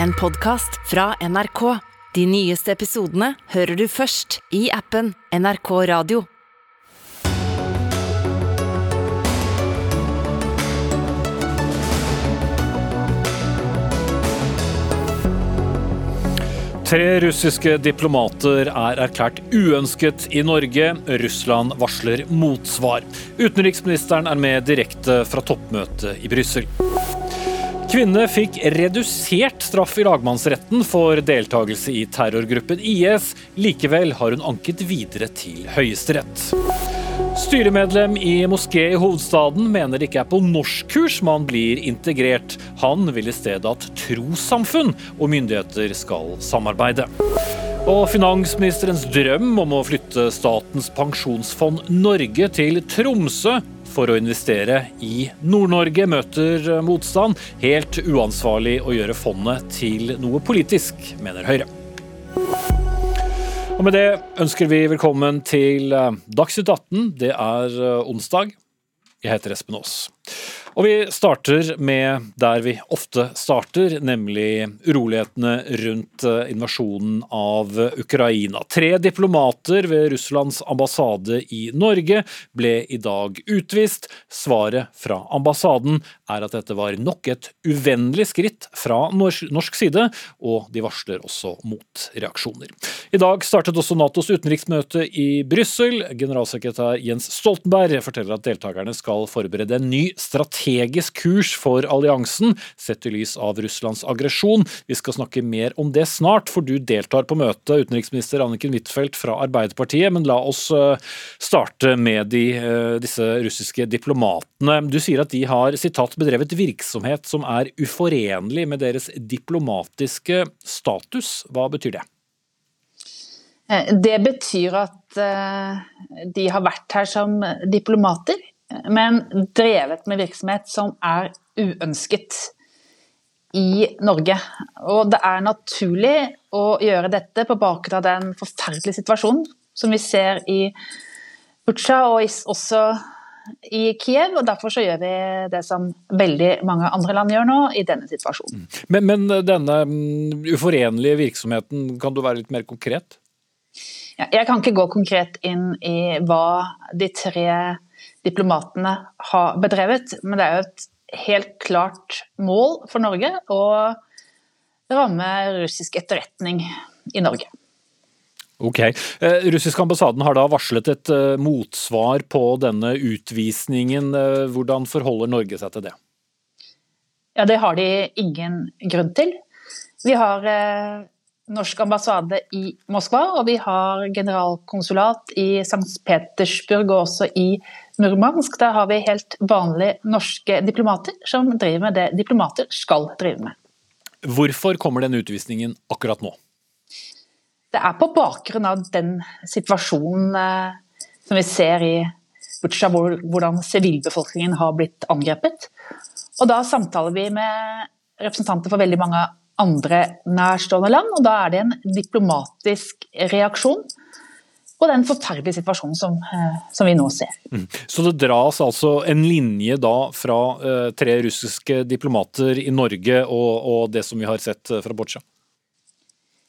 en podkast fra NRK. De nyeste episodene hører du først i appen NRK Radio. Tre russiske diplomater er erklært uønsket i Norge. Russland varsler motsvar. Utenriksministeren er med direkte fra toppmøtet i Brussel. Kvinne fikk redusert straff i lagmannsretten for deltakelse i terrorgruppen IS. Likevel har hun anket videre til Høyesterett. Styremedlem i moské i hovedstaden mener det ikke er på norskkurs man blir integrert. Han vil i stedet at trossamfunn og myndigheter skal samarbeide. Og finansministerens drøm om å flytte Statens pensjonsfond Norge til Tromsø for å investere i Nord-Norge møter motstand. Helt uansvarlig å gjøre fondet til noe politisk, mener Høyre. Og med det ønsker vi velkommen til Dagsnytt 18. Det er eh, onsdag. Jeg heter Espen Aas. Og vi starter med der vi ofte starter, nemlig urolighetene rundt eh, invasjonen av Ukraina. Tre diplomater ved Russlands ambassade i Norge ble i dag utvist. Svaret fra ambassaden er at dette var nok et uvennlig skritt fra norsk side, og de varsler også mot reaksjoner. I dag startet også Natos utenriksmøte i Brussel. Generalsekretær Jens Stoltenberg forteller at deltakerne skal forberede en ny strategi strategisk kurs for alliansen, sett i lys av Russlands aggresjon. Vi skal snakke mer om det snart, for du deltar på møtet, utenriksminister Anniken Huitfeldt fra Arbeiderpartiet. Men la oss eh, starte med de, eh, disse russiske diplomatene. Du sier at de har sitat, bedrevet virksomhet som er uforenlig med deres diplomatiske status. Hva betyr det? Eh, det betyr at de har vært her som diplomater men drevet med virksomhet som er uønsket i Norge. Og det er naturlig å gjøre dette på bakgrunn av den forferdelige situasjonen som vi ser i Butsja og også i Kiev, og derfor så gjør vi det som veldig mange andre land gjør nå, i denne situasjonen. Men, men denne mm, uforenlige virksomheten, kan du være litt mer konkret? Ja, jeg kan ikke gå konkret inn i hva de tre diplomatene har bedrevet. Men det er jo et helt klart mål for Norge å ramme russisk etterretning i Norge. Ok. Eh, russisk ambassaden har da varslet et eh, motsvar på denne utvisningen. Eh, hvordan forholder Norge seg til det? Ja, Det har de ingen grunn til. Vi har norsk ambassade i Moskva, og vi har generalkonsulat i St. Petersburg og også i Murmansk. Der har vi helt vanlige norske diplomater som driver med det diplomater skal drive med. Hvorfor kommer den utvisningen akkurat nå? Det er på bakgrunn av den situasjonen eh, som vi ser i Butsja, hvordan sivilbefolkningen har blitt angrepet. Og da samtaler vi med representanter for veldig mange andre nærstående land, og da er det en diplomatisk reaksjon på den forferdelige situasjonen som, eh, som, vi nå ser. Mm. Så det dras altså en linje da fra uh, tre russiske diplomater i Norge og, og det som vi har sett fra Botsja?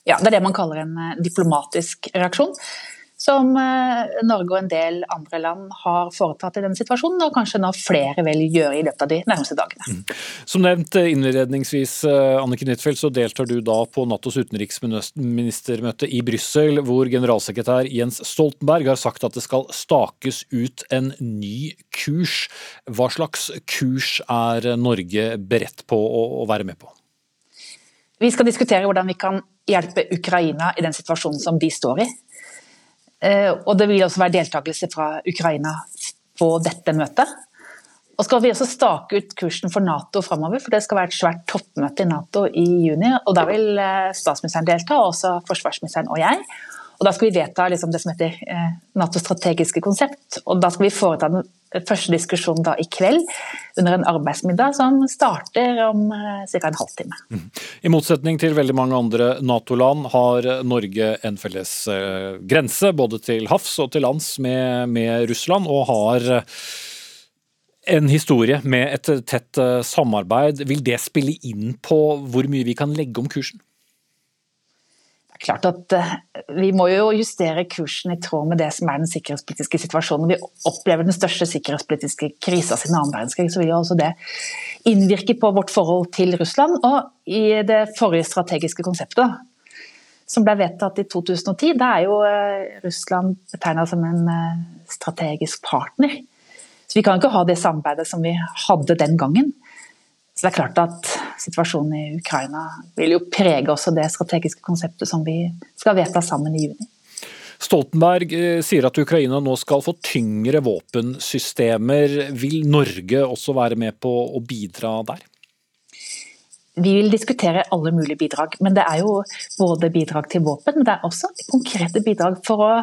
Ja, det er det man kaller en diplomatisk reaksjon som eh, Norge og en del andre land har foretatt i denne situasjonen, og kanskje nå flere vil gjøre i løpet av de nærmeste dagene. Mm. Som nevnt eh, innledningsvis, eh, Anniken Huitfeldt, så deltar du da på Natos utenriksministermøte i Brussel, hvor generalsekretær Jens Stoltenberg har sagt at det skal stakes ut en ny kurs. Hva slags kurs er Norge beredt på å være med på? Vi skal diskutere hvordan vi kan hjelpe Ukraina i den situasjonen som de står i. Eh, og det vil også være deltakelse fra Ukraina på dette møtet. Og skal vi også stake ut kursen for Nato framover, for det skal være et svært toppmøte i Nato i juni. og Da vil eh, statsministeren delta, og også forsvarsministeren og jeg. Og Da skal vi vedta liksom det som heter eh, Natos strategiske konsept. og Da skal vi foreta den første diskusjonen da i kveld under en arbeidsmiddag som starter om eh, ca. en halvtime. Mm. I motsetning til veldig mange andre Nato-land har Norge en felles eh, grense både til havs og til lands med, med Russland, og har en historie med et tett samarbeid. Vil det spille inn på hvor mye vi kan legge om kursen? Klart at eh, Vi må jo justere kursen i tråd med det som er den sikkerhetspolitiske situasjonen. Vi opplever den største sikkerhetspolitiske krisa siden annen verdenskrig, så vil jo også det innvirke på vårt forhold til Russland. Og i det forrige strategiske konseptet, som ble vedtatt i 2010, da er jo eh, Russland betegna som en strategisk partner. Så Vi kan ikke ha det samarbeidet som vi hadde den gangen. Så det er klart at Situasjonen i Ukraina vil jo prege også det strategiske konseptet som vi skal vedta sammen i juni. Stoltenberg eh, sier at Ukraina nå skal få tyngre våpensystemer. Vil Norge også være med på å bidra der? Vi vil diskutere alle mulige bidrag, men det er jo både bidrag til våpen, men det er også konkrete bidrag for å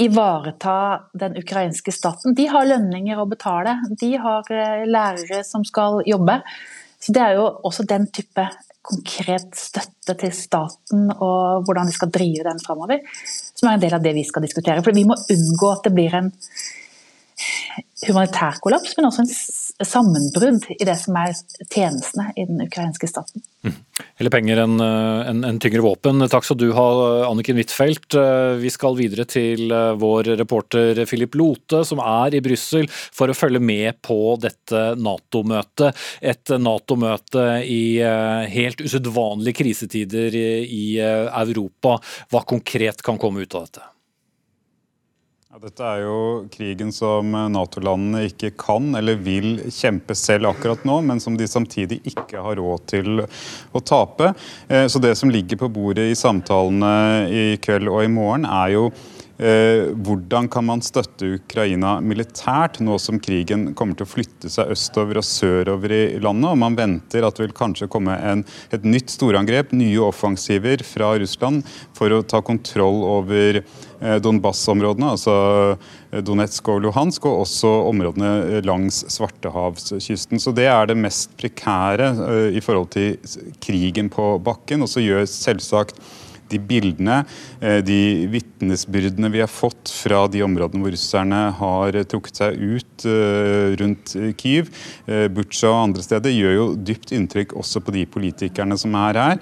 ivareta den ukrainske staten. De har lønninger å betale, de har eh, lærere som skal jobbe. Så Det er jo også den type konkret støtte til staten og hvordan de skal drive den framover, som er en del av det vi skal diskutere. For Vi må unngå at det blir en humanitær kollaps, men også en sammenbrudd i det som er tjenestene i den ukrainske staten. Mm. Heller penger enn en, en tyngre våpen. Takk skal du ha, Anniken Huitfeldt. Vi skal videre til eh, vår reporter Philip Lote, som er i Brussel for å følge med på dette Nato-møtet. Et Nato-møte i eh, helt usedvanlige krisetider i eh, Europa. Hva konkret kan komme ut av dette? Dette er jo krigen som Nato-landene ikke kan eller vil kjempe selv akkurat nå, men som de samtidig ikke har råd til å tape. Eh, så det som ligger på bordet i samtalene i kveld og i morgen, er jo Eh, hvordan kan man støtte Ukraina militært, nå som krigen kommer til å flytte seg østover og sørover i landet? og Man venter at det vil kanskje komme en, et nytt storangrep, nye offensiver fra Russland, for å ta kontroll over eh, Donbas-områdene, altså eh, Donetsk og Luhansk, og også områdene langs Svartehavskysten. Så Det er det mest prekære i forhold til krigen på bakken. Og så gjør selvsagt de bildene, eh, de vitnesbyrdene vi har fått fra de områdene hvor russerne har trukket seg ut eh, rundt Kyiv, eh, Butsja og andre steder, gjør jo dypt inntrykk også på de politikerne som er her.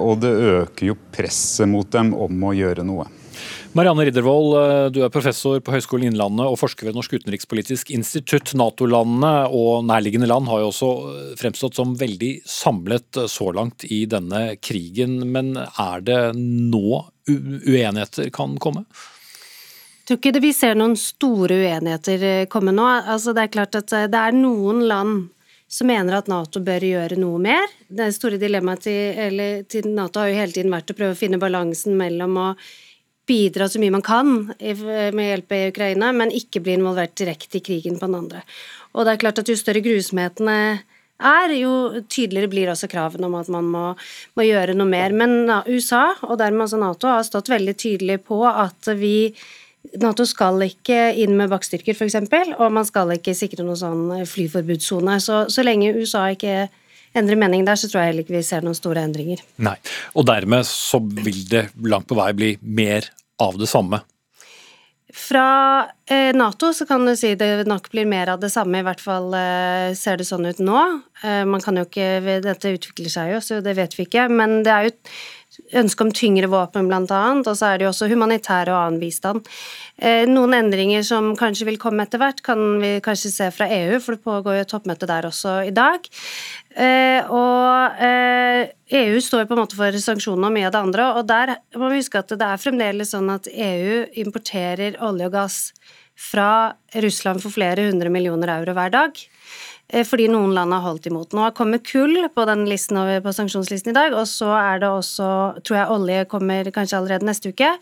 Og det øker jo presset mot dem om å gjøre noe. Marianne Riddervold, eh, du er professor på Høgskolen Innlandet og forsker ved Norsk utenrikspolitisk institutt. Nato-landene og nærliggende land har jo også eh, fremstått som veldig samlet eh, så langt i denne krigen. Men er det nå uenigheter kan komme? Jeg tror ikke vi ser noen store uenigheter komme nå. Altså, det er klart at det er noen land som mener at Nato bør gjøre noe mer. Det store dilemmaet til, til Nato har jo hele tiden vært å prøve å finne balansen mellom å bidra så mye man kan med hjelp i Ukraina, men ikke bli involvert direkte i krigen på den andre. Og det er klart at jo større grusomhetene er, jo tydeligere blir også kravene om at man må, må gjøre noe mer. Men USA, og dermed også Nato, har stått veldig tydelig på at vi Nato skal ikke inn med bakkestyrker, f.eks., og man skal ikke sikre noen sånn flyforbudssone. Så, så lenge USA ikke endrer mening der, så tror jeg heller ikke vi ser noen store endringer. Nei, Og dermed så vil det langt på vei bli mer av det samme? Fra eh, Nato så kan du si det nok blir mer av det samme, i hvert fall eh, ser det sånn ut nå. Eh, man kan jo ikke, Dette utvikler seg jo, så det vet vi ikke. Men det er jo ønske om tyngre våpen, blant annet, og så er det jo også humanitær og annen bistand. Eh, noen endringer som kanskje vil komme etter hvert, kan vi kanskje se fra EU, for det pågår jo et toppmøte der også i dag. Eh, og EU eh, e står på en måte for sanksjonene og mye av det andre, og der må vi huske at det er fremdeles sånn at EU importerer olje og gass fra Russland for flere hundre millioner euro hver dag. Eh, fordi noen land har holdt imot. Nå har kommet kull på den listen over, på sanksjonslisten i dag, og så er det også, tror jeg olje kommer kanskje allerede neste uke.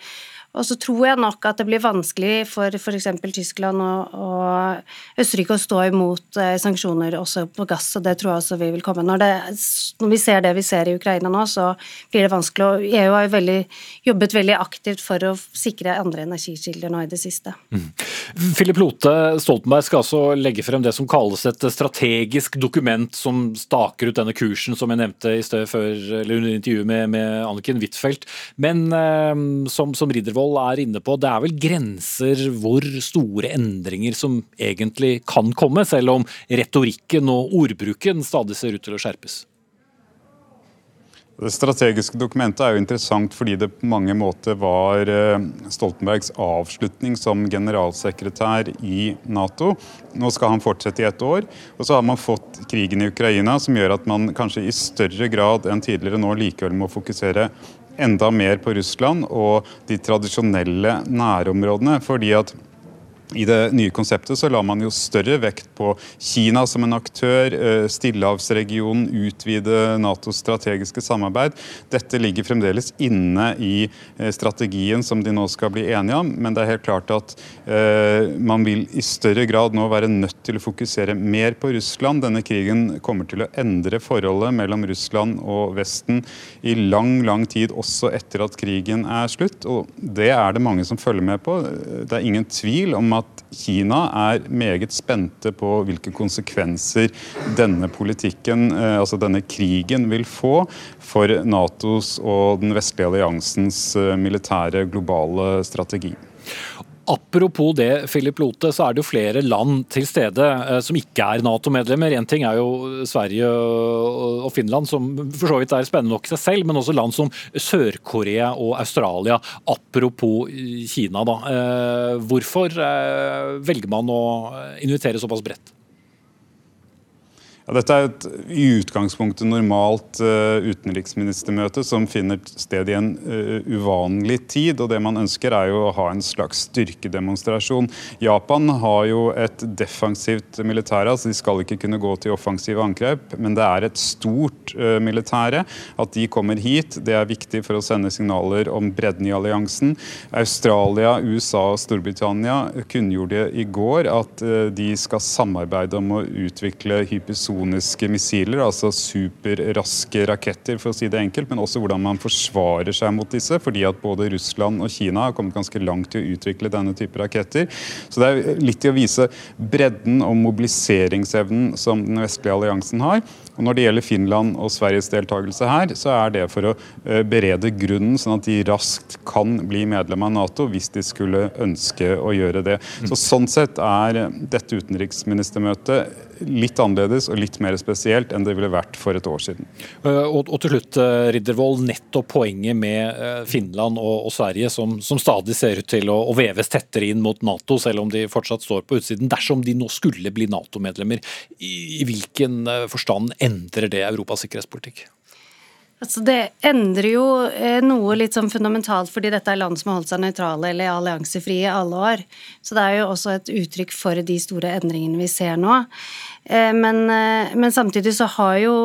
Og så tror jeg nok at det blir vanskelig for f.eks. Tyskland og, og Østerrike å stå imot eh, sanksjoner også på gass, og det tror jeg også vi vil komme. Når, det, når, vi ser det vi ser i Ukraina nå, så blir det vanskelig. Og EU har jo veldig, jobbet veldig aktivt for å sikre andre energikilder nå i det siste. Mm. Philip Lote, Stoltenberg skal altså legge frem det som kalles et strategisk dokument som staker ut denne kursen som jeg nevnte i sted før, eller under intervjuet med, med Anniken Huitfeldt. Men eh, som, som Riddervold Riddervold er inne på, det er vel grenser hvor store endringer som egentlig kan komme, selv om retorikken og ordbruken stadig ser ut til å skjerpes? Det strategiske dokumentet er jo interessant fordi det på mange måter var eh, Stoltenbergs avslutning som generalsekretær i Nato. Nå skal han fortsette i ett år. Og så har man fått krigen i Ukraina, som gjør at man kanskje i større grad enn tidligere nå likevel må fokusere enda mer på Russland og de tradisjonelle nærområdene. fordi at i det nye konseptet så la man jo større vekt på Kina som en aktør, eh, Stillehavsregionen, utvide Natos strategiske samarbeid. Dette ligger fremdeles inne i eh, strategien som de nå skal bli enige om, men det er helt klart at eh, man vil i større grad nå være nødt til å fokusere mer på Russland. Denne krigen kommer til å endre forholdet mellom Russland og Vesten i lang, lang tid, også etter at krigen er slutt. Og det er det mange som følger med på. Det er ingen tvil om at Kina er meget spente på hvilke konsekvenser denne politikken, eh, altså denne krigen, vil få for Natos og den vestlige alliansens eh, militære globale strategi. Apropos det, Philip Lote, så er det jo flere land til stede eh, som ikke er Nato-medlemmer. Én ting er jo Sverige og Finland, som for så vidt er spennende nok i seg selv, men også land som Sør-Korea og Australia. Apropos Kina, da. Eh, hvorfor eh, velger man å invitere såpass bredt? Ja, dette er et i utgangspunktet normalt uh, utenriksministermøte som finner sted i en uh, uvanlig tid. og Det man ønsker er jo å ha en slags styrkedemonstrasjon. Japan har jo et defensivt militære, altså de skal ikke kunne gå til offensive angrep. Men det er et stort uh, militære. At de kommer hit, det er viktig for å sende signaler om bredden i alliansen. Australia, USA og Storbritannia kunngjorde i går at de skal samarbeide om å utvikle hypersoniske hypersoniske missiler, altså superraske raketter, for å si det enkelt, men også hvordan man forsvarer seg mot disse, fordi at både Russland og Kina har kommet ganske langt til å utvikle denne type raketter. Så det er litt i å vise bredden og mobiliseringsevnen som den vestlige alliansen har. Og Når det gjelder Finland og Sveriges deltakelse her, så er det for å eh, berede grunnen, sånn at de raskt kan bli medlem av Nato hvis de skulle ønske å gjøre det. Så Sånn sett er dette utenriksministermøtet litt annerledes og litt mer spesielt enn det ville vært for et år siden. Eh, og, til slutt, eh, Riddervold, nettopp poenget med Finland og, Sverige, som, stadig ser ut til å, veves tettere inn mot Nato, selv om de fortsatt står på utsiden. Dersom de nå skulle bli Nato-medlemmer, i hvilken forstand endrer det Europas sikkerhetspolitikk? Altså det endrer jo eh, noe litt sånn fundamentalt, fordi dette er land som har holdt seg nøytrale eller alliansefrie i alle år. Så det er jo også et uttrykk for de store endringene vi ser nå. Eh, men, eh, men samtidig så har jo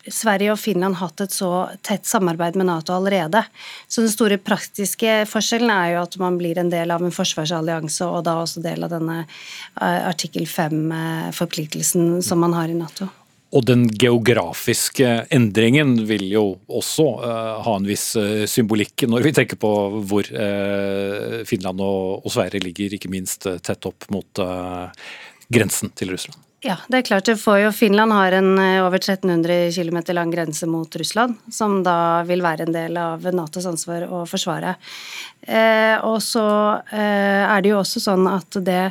Sverige og Finland hatt et så tett samarbeid med Nato allerede. Så den store praktiske forskjellen er jo at man blir en del av en forsvarsallianse, og da også del av denne artikkel 5-forpliktelsen som man har i Nato. Og den geografiske endringen vil jo også uh, ha en viss uh, symbolikk når vi tenker på hvor uh, Finland og, og, Sverige ligger, ikke minst tett opp mot grensen til Russland. Ja, det er klart. det får jo Finland har en over 1300 km lang grense mot Russland, som da vil være en del av Natos ansvar å forsvare. og så er det jo også sånn at det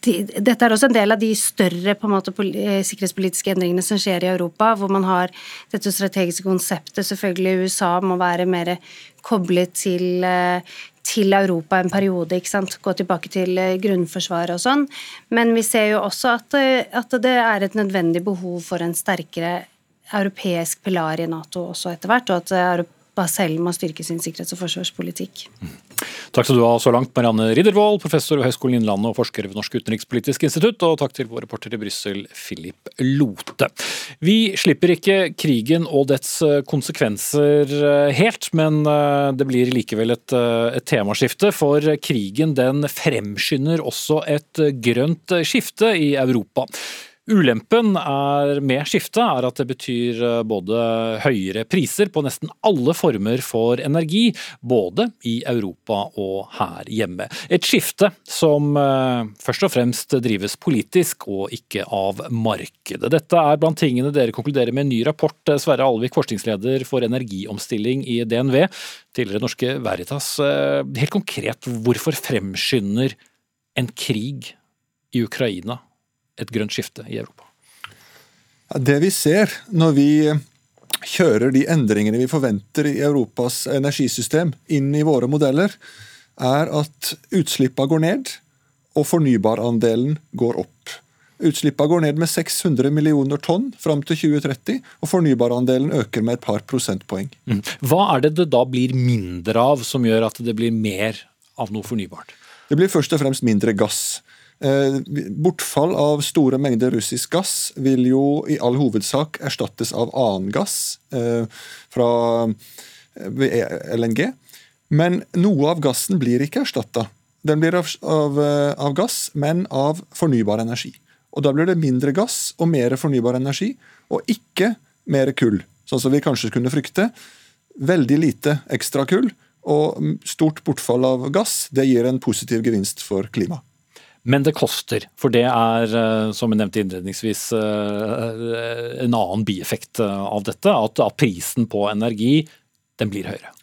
dette er også en del av de større måte, eh, sikkerhetspolitiske endringene som skjer i Europa, hvor man har dette strategiske konseptet. Selvfølgelig USA må være mer koblet til, eh, til Europa en periode, ikke sant? gå tilbake til eh, grunnforsvaret og sånn. Men vi ser jo også at, at det er et nødvendig behov for en sterkere europeisk pilar i Nato også etter hvert, og at Europa selv må styrke sin sikkerhets- og forsvarspolitikk. Mm. Takk skal du ha så langt, Marianne Riddervold, professor ved Høgskolen Innlandet og forsker ved Norsk utenrikspolitisk institutt, og takk til vår reporter i Brussel, Philip Lote. Vi slipper ikke krigen og dets eh, konsekvenser eh, helt, men eh, det blir likevel et, et temaskifte, for krigen den fremskynder også et grønt skifte i Europa. Ulempen er med skiftet er at det betyr eh, både høyere priser på nesten alle former for energi, både i Europa og her hjemme. Et skifte som eh, først og fremst drives politisk og ikke av markedet. Dette er blant tingene dere konkluderer med en ny rapport. Eh, Sverre Alvik, forskningsleder for energiomstilling i DNV, tidligere Norske Veritas. Helt konkret, hvorfor fremskynder en krig i Ukraina et grønt skifte i Europa? Det vi ser når vi kjører de endringene vi forventer i Europas energisystem inn i våre modeller, er at utslippene går ned, og fornybarandelen går opp. Utslippene går ned med 600 millioner tonn fram til 2030, og fornybarandelen øker med et par prosentpoeng. Mm. Hva er det det da blir mindre av, som gjør at det blir mer av noe fornybart? Det blir først og fremst mindre gass. Eh, bortfall av store mengder russisk gass vil jo i all hovedsak erstattes av annen gass eh, fra eh, LNG. Men noe av gassen blir ikke erstatta. Den blir av, av, av, gass, men av fornybar energi. Og Da blir det mindre gass og mer fornybar energi, og ikke mer kull, sånn som vi kanskje kunne frykte. Veldig lite ekstra kull og stort bortfall av gass det gir en positiv gevinst for klimaet. Men det koster, for det er, eh, som jeg nevnte innledningsvis, eh, en annen bieffekt eh, av dette. At, prisen på energi den blir høyere.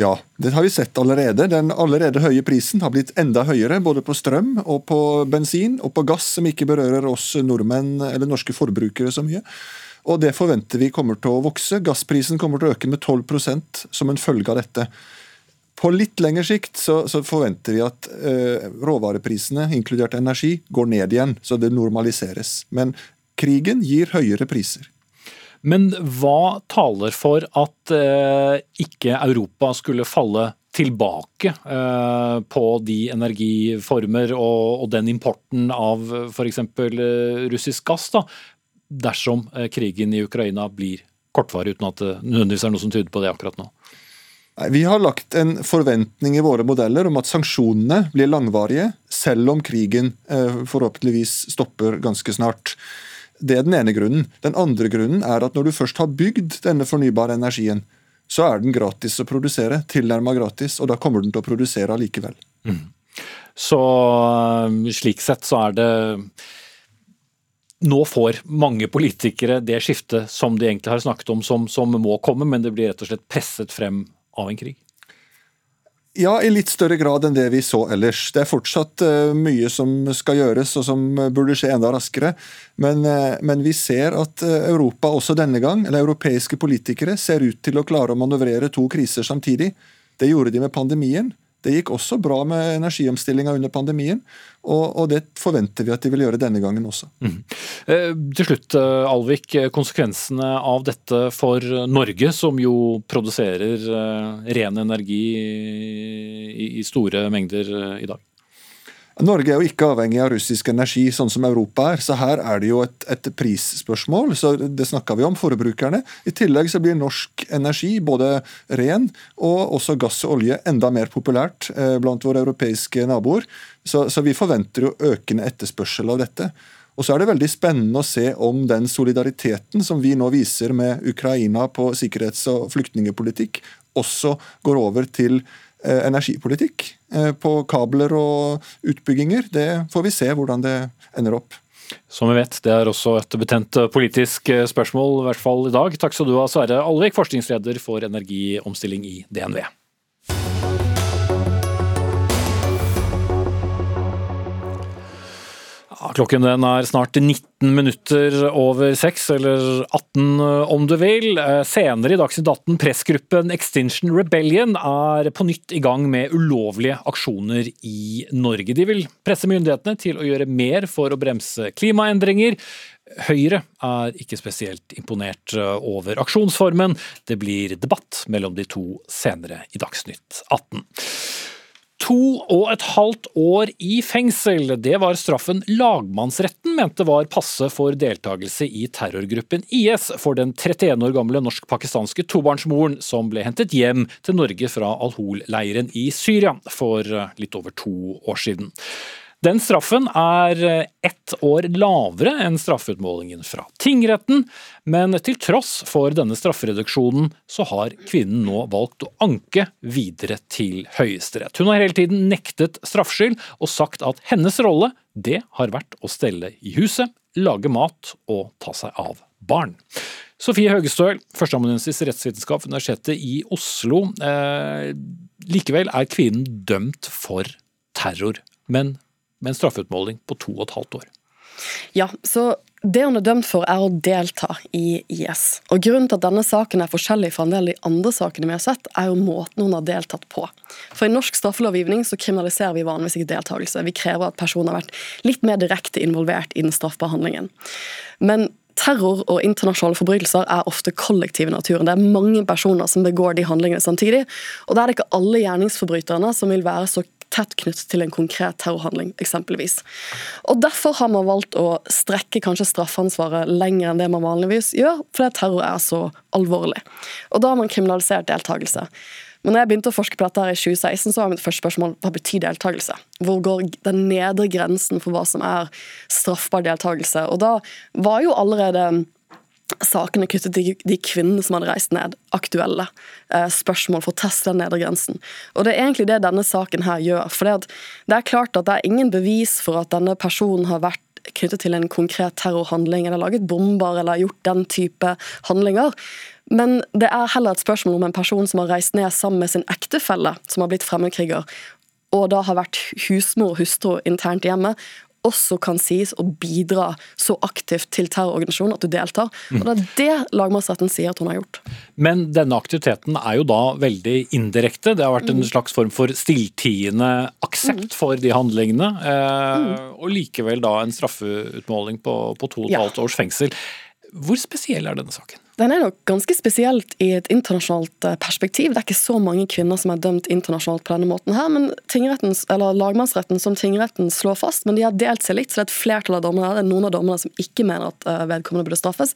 Ja, det har vi sett allerede. Den allerede høye prisen har blitt enda høyere, både på strøm og på bensin og på gass, som ikke berører oss nordmenn eller norske forbrukere så mye. Og det forventer vi kommer til å vokse. Gassprisen kommer til å øke med 12% som en følge av dette. På litt lengre sikt så, så forventer vi at uh, råvareprisene, inkludert energi, går ned igjen, så det normaliseres. Men krigen gir høyere priser. Men hva taler for at uh, ikke Europa skulle falle tilbake uh, på de energiformer og, og den importen av f.eks. Uh, russisk gass, da, dersom krigen i Ukraina blir kortvarig, uten at det nødvendigvis er noe som tyder på det akkurat nå? Vi har lagt en forventning i våre modeller om at sanksjonene blir langvarige, selv om krigen eh, forhåpentligvis stopper ganske snart. Det er den ene grunnen. Den andre grunnen er at når du først har bygd denne fornybare energien, så er den gratis å produsere, tilnærma gratis, og da kommer den til å produsere allikevel. Mm. Så eh, slik sett så er det nå får mange politikere det skiftet som de egentlig har snakket om, som, som må komme, men det blir rett og slett presset frem av en krig? Ja, i litt større grad enn det vi så ellers. Det er fortsatt uh, mye som skal gjøres, og som burde skje enda raskere. Men, uh, men vi ser at Europa også denne gang, eller europeiske politikere, ser ut til å klare å manøvrere to kriser samtidig. Det gjorde de med pandemien. Det gikk også bra med energiomstillinga under pandemien, og, og, det forventer vi at de vil gjøre denne gangen også. Mm. Eh, til slutt, eh, Alvik. Konsekvensene av dette for Norge, som jo produserer eh, ren energi i, store mengder eh, i dag? Norge er jo ikke avhengig av russisk energi, sånn som Europa er. Så her er det jo et, et prisspørsmål. så Det snakka vi om, forbrukerne. I tillegg så blir norsk energi, både ren og også gass og olje, enda mer populært eh, blant våre europeiske naboer. Så, så vi forventer jo økende etterspørsel av dette. Og så er det veldig spennende å se om den solidariteten som vi nå viser med Ukraina på sikkerhets- og flyktningepolitikk, også går over til energipolitikk eh, på kabler og utbygginger. Det får vi se hvordan det ender opp. Som vi vet, det er også et betent politisk spørsmål, i hvert fall i dag. Takk skal du ha, Sverre Alvik, forskningsleder for energiomstilling i DNV. Klokken den er snart 19 minutter over seks, eller 18 om du vil. Eh, senere i Dagsnytt 18, pressgruppen Extinction Rebellion er på nytt i gang med ulovlige aksjoner i Norge. De vil presse myndighetene til å gjøre mer for å bremse klimaendringer. Høyre er ikke spesielt imponert eh, over aksjonsformen. Det blir debatt mellom de to senere i Dagsnytt 18. To og et halvt år i fengsel, det var straffen lagmannsretten mente var passe for deltakelse i terrorgruppen IS for den 31 år gamle norsk-pakistanske tobarnsmoren som ble hentet hjem til Norge fra Al-Hol-leiren i Syria for litt over to år siden. Den straffen er eh, ett år lavere enn straffeutmålingen fra tingretten, men til tross for denne straffereduksjonen, så har kvinnen nå valgt å anke videre til Høyesterett. Hun har hele tiden nektet straffskyld og sagt at hennes rolle, det har vært å stelle i huset, lage mat og ta seg av barn. Sofie Høgestøl, førsteamanuensis i rettsvitenskap ved Universitetet i Oslo. Eh, likevel er kvinnen dømt for terror, men med en straffeutmåling på to og et halvt år. Ja, så det hun er dømt for, er å delta i IS. Og Grunnen til at denne saken er forskjellig fra en del av de andre sakene vi har sett, er jo måten hun har deltatt på. For I norsk straffelovgivning så kriminaliserer vi vanligvis ikke deltakelse. Vi krever at personen har vært litt mer direkte involvert i den straffbehandlingen. Men terror og internasjonale forbrytelser er ofte kollektive i naturen. Det er mange personer som begår de handlingene samtidig. Og da er det ikke alle gjerningsforbryterne som vil være så tett knyttet til en konkret terrorhandling, eksempelvis. Og Derfor har man valgt å strekke kanskje straffansvaret lenger enn det man vanligvis gjør, fordi terror er så alvorlig. Og Da har man kriminalisert deltakelse. Men når jeg begynte å forske på dette her i 2016, så var mitt første spørsmål hva betyr deltakelse? Hvor går den nedre grensen for hva som er straffbar deltakelse? Og da var jo allerede sakene knyttet til de kvinnene som hadde reist ned, aktuelle eh, spørsmål for å teste den nedre grensen. Og Det er egentlig det denne saken her gjør. For det er klart at det er ingen bevis for at denne personen har vært knyttet til en konkret terrorhandling eller laget bomber eller gjort den type handlinger. Men det er heller et spørsmål om en person som har reist ned sammen med sin ektefelle, som har blitt fremmedkriger, og da har vært husmor og hustru internt hjemme, også kan sies å bidra så aktivt til terrororganisasjonen at du deltar. Og Det er det lagmannsretten sier at hun har gjort. Men denne aktiviteten er jo da veldig indirekte. Det har vært en slags form for stilltiende aksept mm. for de handlingene. Eh, mm. Og likevel da en straffeutmåling på, på to og et halvt års fengsel. Hvor spesiell er denne saken? Den er nok ganske spesielt i et internasjonalt eh, perspektiv. Det er ikke så mange kvinner som er dømt internasjonalt på denne måten her, men lagmannsretten som tingretten slår fast, men de har delt seg litt, så det er et flertall av dommerne det er noen av dommerne som ikke mener at eh, vedkommende burde straffes.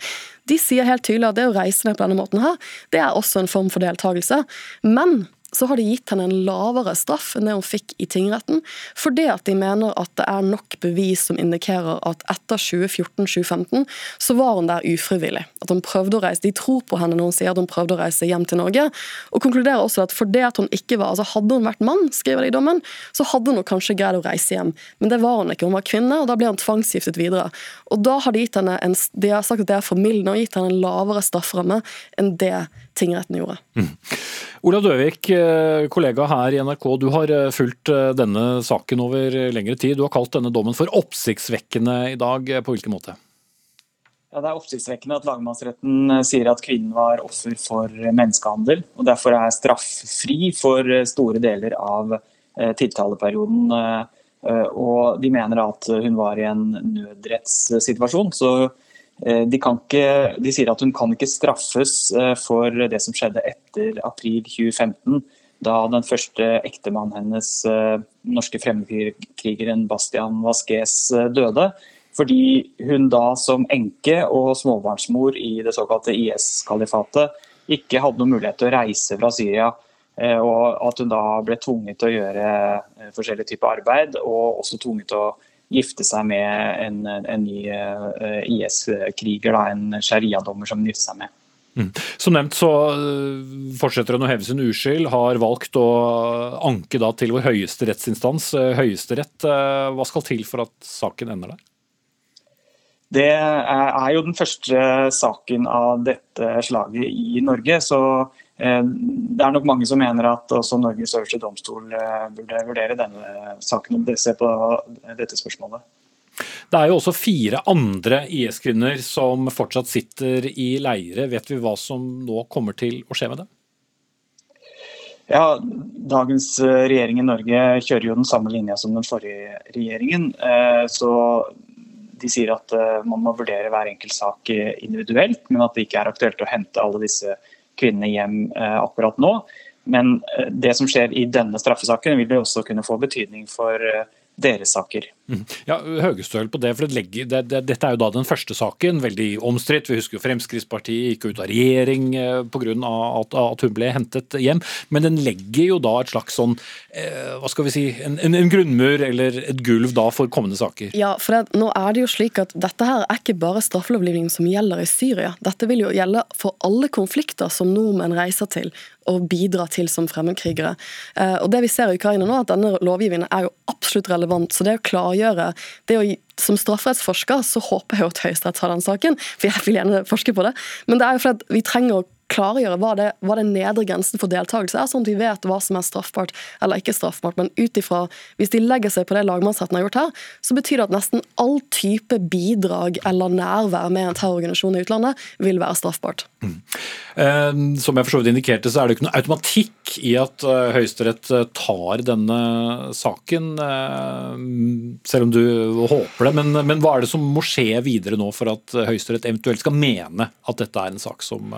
De sier helt tydelig at det å reise ned på denne måten her, det er også en form for deltakelse. Men så har de gitt henne en lavere straff enn det hun fikk i tingretten, fordi at de mener at det er nok bevis som indikerer at etter 2014-2015 så var hun der ufrivillig. At hun prøvde å reise, De tror på henne når hun sier at hun prøvde å reise hjem til Norge, og konkluderer også at fordi at hun ikke var, altså Hadde hun vært mann, skriver de i dommen, så hadde hun kanskje greid å reise hjem, men det var hun ikke. Hun var kvinne, og da ble hun tvangsgiftet videre. Og da har de gitt henne en, de har sagt at det er formildende og gitt henne en lavere strafferamme enn det tingretten gjorde. Mm. Olav Døvik, kollega her i NRK, du har eh, fulgt eh, denne saken over lengre tid. Du har kalt denne dommen for oppsiktsvekkende i dag. På hvilken måte? Ja, Det er oppsiktsvekkende at lagmannsretten sier at kvinnen var offer for menneskehandel, og derfor er strafffri for store deler av tiltaleperioden. Og de mener at hun var i en nødrettssituasjon. så Eh, de, ikke, de, sier at hun kan ikke straffes eh, for det som skjedde etter april 2015, da den første ektemannen hennes, eh, norske fremmedkrigeren Bastian Vasques, døde. Fordi hun da som enke og småbarnsmor i det såkalte IS-kalifatet ikke hadde noen mulighet til å reise fra Syria. Og at hun da ble tvunget til å gjøre forskjellige typer arbeid, og også tvunget til å gifte seg med en, en ny eh, IS-kriger, en sharia-dommer som hun giftet seg med. Mm. Som nevnt så eh, fortsetter hun å heve sin uskyld, har valgt å anke da til vår høyeste rettsinstans, eh, Høyesterett. Hva skal til for at saken ender der? Det er jo den første saken av dette slaget i Norge. så Eh, det er nok mange som mener at også Norges øverste domstol eh, burde vurdere denne saken og ser på dette spørsmålet. Det er jo også fire andre IS-kvinner som fortsatt sitter i leire. Vet vi hva som nå kommer til å skje med dem? Ja, Dagens eh, regjering i Norge kjører jo den samme linja som den forrige regjeringen. Så de sier at man må vurdere hver enkelt sak individuelt, men at det ikke er aktuelt å hente alle disse kvinnene hjem eh, akkurat nå. Men eh, det som skjer i denne straffesaken vil jo også kunne få betydning for eh, deres saker. Ja, Høgestøl på det, for det legger, det, det, Dette er jo da den første saken, veldig omstridt. Vi husker jo Fremskrittspartiet gikk ut av regjering pga. At, at hun ble hentet hjem. Men den legger jo da et slags sånn, eh, hva skal vi si, en, en, en, grunnmur eller et gulv da for kommende saker. Ja, for det, nå er det jo slik at dette her er ikke bare straffelovgivningen som gjelder i Syria. Dette vil jo gjelde for alle konflikter som nordmenn reiser til og bidrar til som fremmedkrigere. Eh, og det vi ser i Ukraina nå, at denne lovgivningen er jo absolutt relevant. Så det å klargjøre det å som strafferettsforsker så håper jeg at Høyesterett tar den saken, for jeg vil gjerne forske på det. Men det er jo fordi vi trenger å klargjøre hva, det, hva den nedre grensen for deltakelse er, sånn at vi vet hva som er straffbart eller ikke straffbart. Men ut ifra, hvis de legger seg på det lagmannsretten har gjort her, så betyr det at nesten all type bidrag eller nærvær med en terrororganisasjon i utlandet vil være straffbart. Mm. Eh, som jeg for så vidt indikerte, så er det ikke noe automatikk i at uh, Høyesterett uh, tar denne saken, uh, selv om du håper det. Men, men, hva er det som må skje videre nå for at Høyesterett eventuelt skal mene at dette er en sak som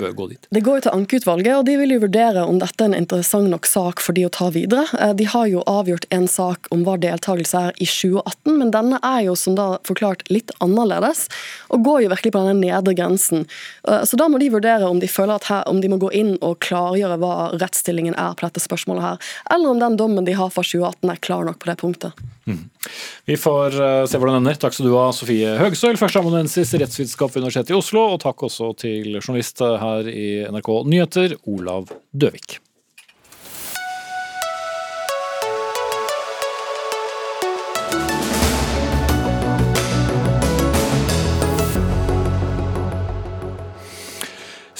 bør gå dit? Det går jo til ankeutvalget, og de vil jo vurdere om dette er en interessant nok sak for de å ta videre. De har jo avgjort en sak om hva deltakelse er i 2018, men denne er jo som da forklart litt annerledes, og går jo virkelig på denne nedre grensen. Så da må de vurdere om de føler at her, om de må gå inn og klargjøre hva rettsstillingen er på dette spørsmålet her, eller om den dommen de har fra 2018 er klar nok på det punktet. Mm. Vi får uh, se hvordan det ender. Takk skal du ha, Sofie Høgsøl, førsteamanuensis i rettsvitenskap ved Universitetet i Oslo, og takk også til journalist her i NRK Nyheter, Olav Døvik.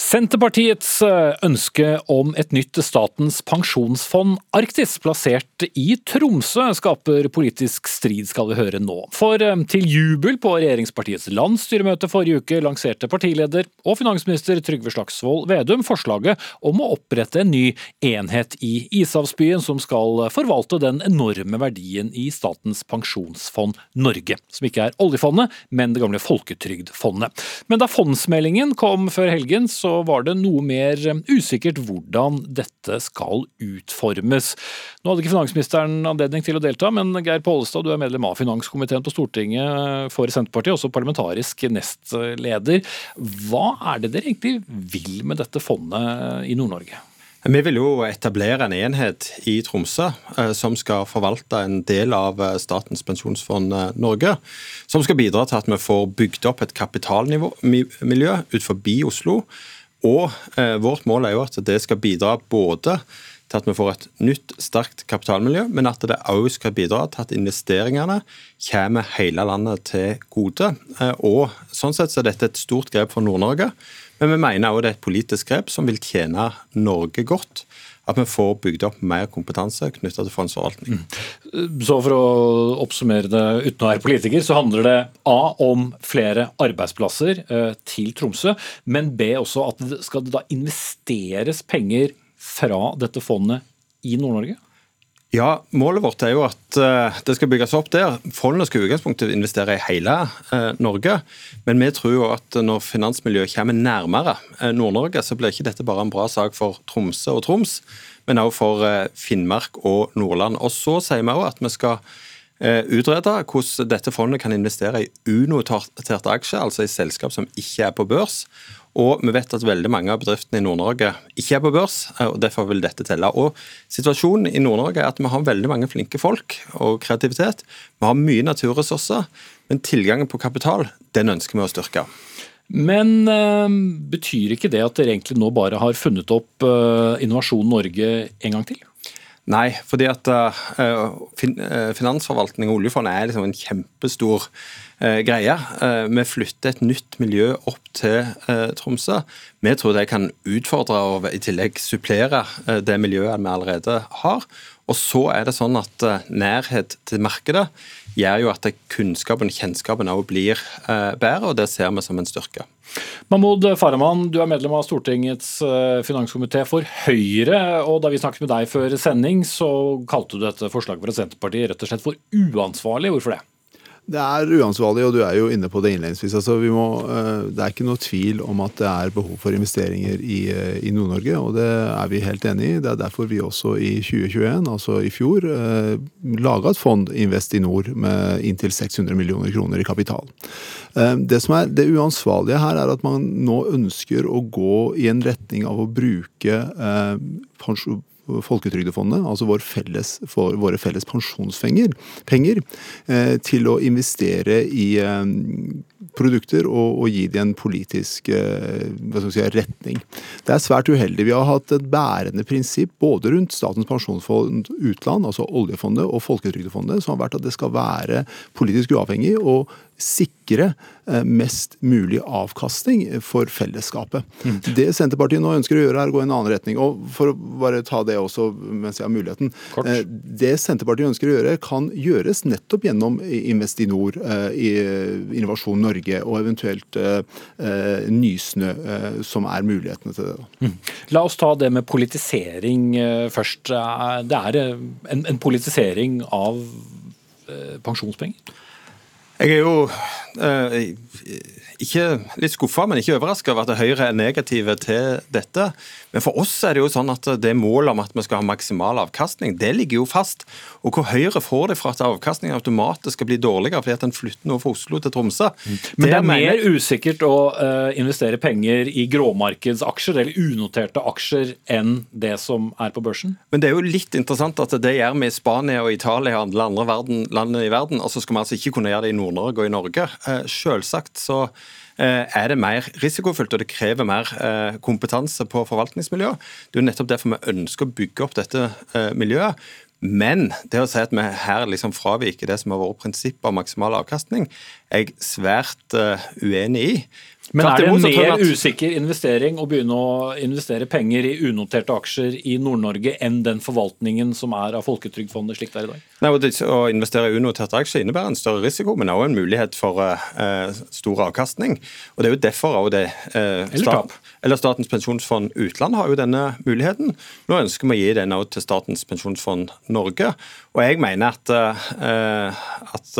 Senterpartiets eh, ønske om et nytt Statens pensjonsfond Arktis, plassert i Tromsø, skaper politisk strid, skal vi høre nå. For eh, til jubel på regjeringspartiets landsstyremøte forrige uke lanserte partileder og finansminister Trygve Slagsvold Vedum forslaget om å opprette en ny enhet i Ishavsbyen som skal forvalte den enorme verdien i Statens pensjonsfond Norge, som ikke er oljefondet, men det gamle Folketrygdfondet. Men da fondsmeldingen kom før helgen, så var det noe mer eh, usikkert hvordan dette skal utformes. Nå hadde ikke finansministeren anledning til å delta, men Geir Pollestad, du er medlem av finanskomiteen på Stortinget for Senterpartiet, også parlamentarisk nestleder. Hva er det dere egentlig vil med dette fondet i Nord-Norge? Vi vil jo etablere en enhet i Tromsø eh, som skal forvalte en del av eh, Statens pensjonsfond Norge. Som skal bidra til at vi får bygd opp et kapitalmiljø ut forbi Oslo og eh, vårt mål er jo at det skal bidra både til at vi får et nytt, sterkt kapitalmiljø, men at det òg skal bidra til at investeringene kommer hele landet til gode. Eh, og Sånn sett så er dette et stort grep for Nord-Norge, men vi mener òg det er et politisk grep som vil tjene Norge godt at vi får bygd opp mer kompetanse knytta til fondsforvaltning. Mm. Så For å oppsummere det uten å være politiker, så handler det A om flere arbeidsplasser eh, til Tromsø, men B også at skal det da investeres penger fra dette fondet i Nord-Norge? Ja, Målet vårt er jo at uh, det skal bygges opp der. Fondet skal i utgangspunktet investere i hele uh, Norge. Men vi tror jo at når finansmiljøet kommer nærmere uh, Nord-Norge, så blir ikke dette bare en bra sak for Tromsø og Troms, men også for Finnmark og Nordland. Og Så sier vi òg at vi skal utrede hvordan dette fondet kan investere i unoterte aksjer, altså i selskap som ikke er på børs. Og vi vet at veldig mange av bedriftene i Nord-Norge ikke er på børs, og derfor vil dette telle. Og Situasjonen i Nord-Norge er at vi har veldig mange flinke folk og kreativitet. Vi har mye naturressurser, men tilgangen på kapital den ønsker vi å styrke. Men øh, betyr ikke det at dere egentlig nå bare har funnet opp øh, Innovasjon Norge en gang til? Nei, fordi at uh, fin, uh, finansforvaltning og oljefondet er liksom en kjempestor greie. vi flytter et nytt miljø opp til Tromsø. Vi tror det kan utfordre og i tillegg supplere det miljøet vi allerede har. Og så er det sånn at nærhet til markedet gjør jo at kunnskapen og kjennskapen også blir bedre, og det ser vi som en styrke. Mahmoud Farahman, du er medlem av Stortingets eh, finanskomité for Høyre. og Da vi snakket med deg før sending, så kalte du dette forslaget fra Senterpartiet rett og slett for uansvarlig. Hvorfor det? Det er uansvarlig, og du er jo inne på det innledningsvis. Altså, må, eh, det er ikke noe tvil om at det er behov for investeringer i, eh, i Nord-Norge, og det er vi helt enig i. Det er derfor vi også i 2021, altså i fjor, eh, laga et fond, Nord med inntil 600 millioner kroner i kapital. Det som er det uansvarlige her, er at man nå ønsker å gå i en retning av å bruke Folketrygdefondet, altså vår felles, våre felles pensjonspenger, penger, eh, til å investere i eh, produkter og, og, gi dem en politisk eh, si, retning. Det er svært uheldig. Vi har hatt et bærende prinsipp både rundt Statens pensjonsfond utland, altså oljefondet, og Folketrygdefondet, som har vært at det skal være politisk uavhengig og sikre eh, mest mulig avkastning for fellesskapet. Mm. Det Senterpartiet nå ønsker å gjøre, er å gå i en annen retning. Og For å bare ta det også mens jeg har muligheten. Kort. Eh, det Senterpartiet ønsker å gjøre, kan gjøres nettopp gjennom Investinor, eh, i Innovasjon Norge og eventuelt Nysnø, som er mulighetene til det. Mm. La oss ta det med politisering først. Det er en, en politisering av pensjonspenger? Jeg er jo eh, ikke litt skuffa, men ikke overraska over at Høyre er negative til dette. Men for oss er det jo sånn at det målet om at vi skal ha maksimal avkastning, det ligger jo fast. Og hvor Høyre får det fra at avkastningen automatisk skal bli dårligere fordi at en flytter noe fra Oslo til Tromsø. Men det er mer usikkert å uh, investere penger i gråmarkedsaksjer eller unoterte aksjer enn det som er på børsen? Men det er jo litt interessant at det gjør vi i Spania og Italia og alle andre verden, landene i verden. Og så skal vi altså ikke kunne gjøre det i Nord-Norge og i Norge. Uh, selvsagt så Eh, er det mer risikofylt, og det krever mer eh, kompetanse på forvaltningsmiljøet. Det er jo nettopp derfor vi ønsker å bygge opp dette eh, miljøet. Men det å si at vi her liksom fraviker det som har vært prinsippet om maksimal avkastning, er jeg svært uenig i. Men er det en mer usikker investering å begynne å investere penger i unoterte aksjer i Nord-Norge enn den forvaltningen som er av Folketrygdfondet slik det er i dag? Nei, Å investere i unoterte aksjer innebærer en større risiko, men også en mulighet for uh, stor avkastning. Og Det er jo derfor også det uh, eller, tap. eller Statens pensjonsfond utland har jo denne muligheten. Nå ønsker vi å gi den også til Statens pensjonsfond Norge. Og jeg mener at, uh, at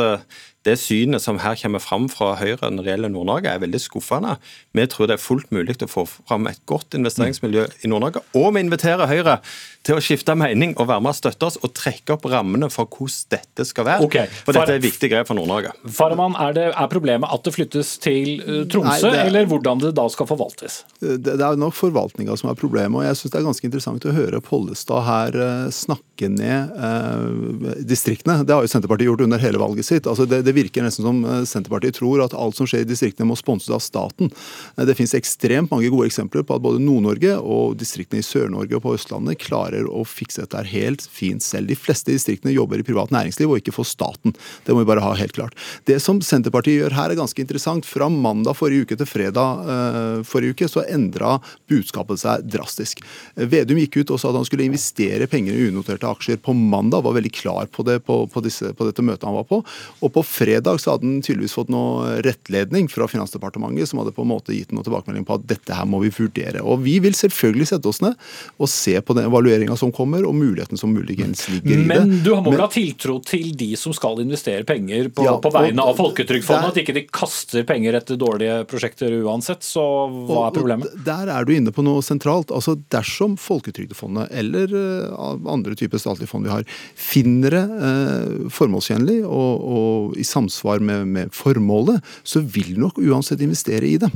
det synet som her kommer fram fra Høyre når det gjelder Nord-Norge, er veldig skuffende. Vi tror det er fullt mulig å få fram et godt investeringsmiljø i Nord-Norge. Og vi inviterer Høyre til å skifte mening og være med og støtte oss og trekke opp rammene for hvordan dette skal være. Okay. For dette er viktige viktig grep for Nord-Norge. Farman, er, er, problemet at det flyttes til uh, Tromsø, Nei, er, eller hvordan det da skal forvaltes? Det, det er nok forvaltninga som er problemet. og jeg synes Det er ganske interessant å høre Pollestad her uh, snakke ned eh, distriktene. Det har jo Senterpartiet gjort under hele valget sitt. Altså det, det virker nesten som eh, Senterpartiet tror at alt som skjer i distriktene må sponses av staten. Eh, det finnes ekstremt mange gode eksempler på at både Nord-Norge og distriktene i Sør-Norge og på Østlandet klarer å fikse dette helt fint selv. De fleste distriktene jobber i privat næringsliv og ikke for staten. Det må vi bare ha helt klart. Det som Senterpartiet gjør her er ganske interessant. Fra mandag forrige uke til fredag eh, forrige uke så endra budskapet seg drastisk. Vedum gikk ut og sa at han skulle investere penger i unoterte aksjer på mandag, var veldig klar på det på, på, disse, på dette møtet han var på. Og på fredag så hadde han tydeligvis fått noe rettledning fra Finansdepartementet som hadde på en måte gitt noe tilbakemelding på at dette her må vi vurdere. Og Vi vil selvfølgelig sette oss ned og se på den evalueringa som kommer, og muligheten som muligens ligger i det. Men du må vel ha tiltro til de som skal investere penger på, ja, på vegne av Folketrygdfondet? At ikke de kaster penger etter dårlige prosjekter uansett, så hva er problemet? Der er du inne på noe sentralt. Altså Dersom Folketrygdfondet eller uh, andre typer statlige fond vi har, finner det eh, formålstjenlig og, og i samsvar med, med, formålet, så vil nok uansett investere i det.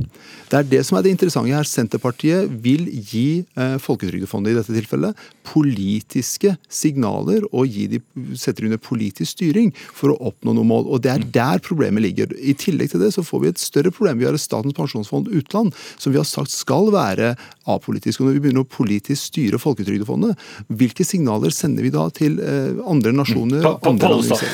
Det er det som er det interessante her. Senterpartiet vil gi eh, Folketrygdfondet i dette tilfellet politiske signaler og gi de, setter under politisk styring for å oppnå noe mål. og Det er der problemet ligger. I tillegg til det så får vi et større problem. Vi har et Statens pensjonsfond utland som vi har sagt skal være apolitisk. og Når vi begynner å politisk styre Folketrygdefondet, hvilke signaler sender vi da til eh, andre nasjoner? På, andre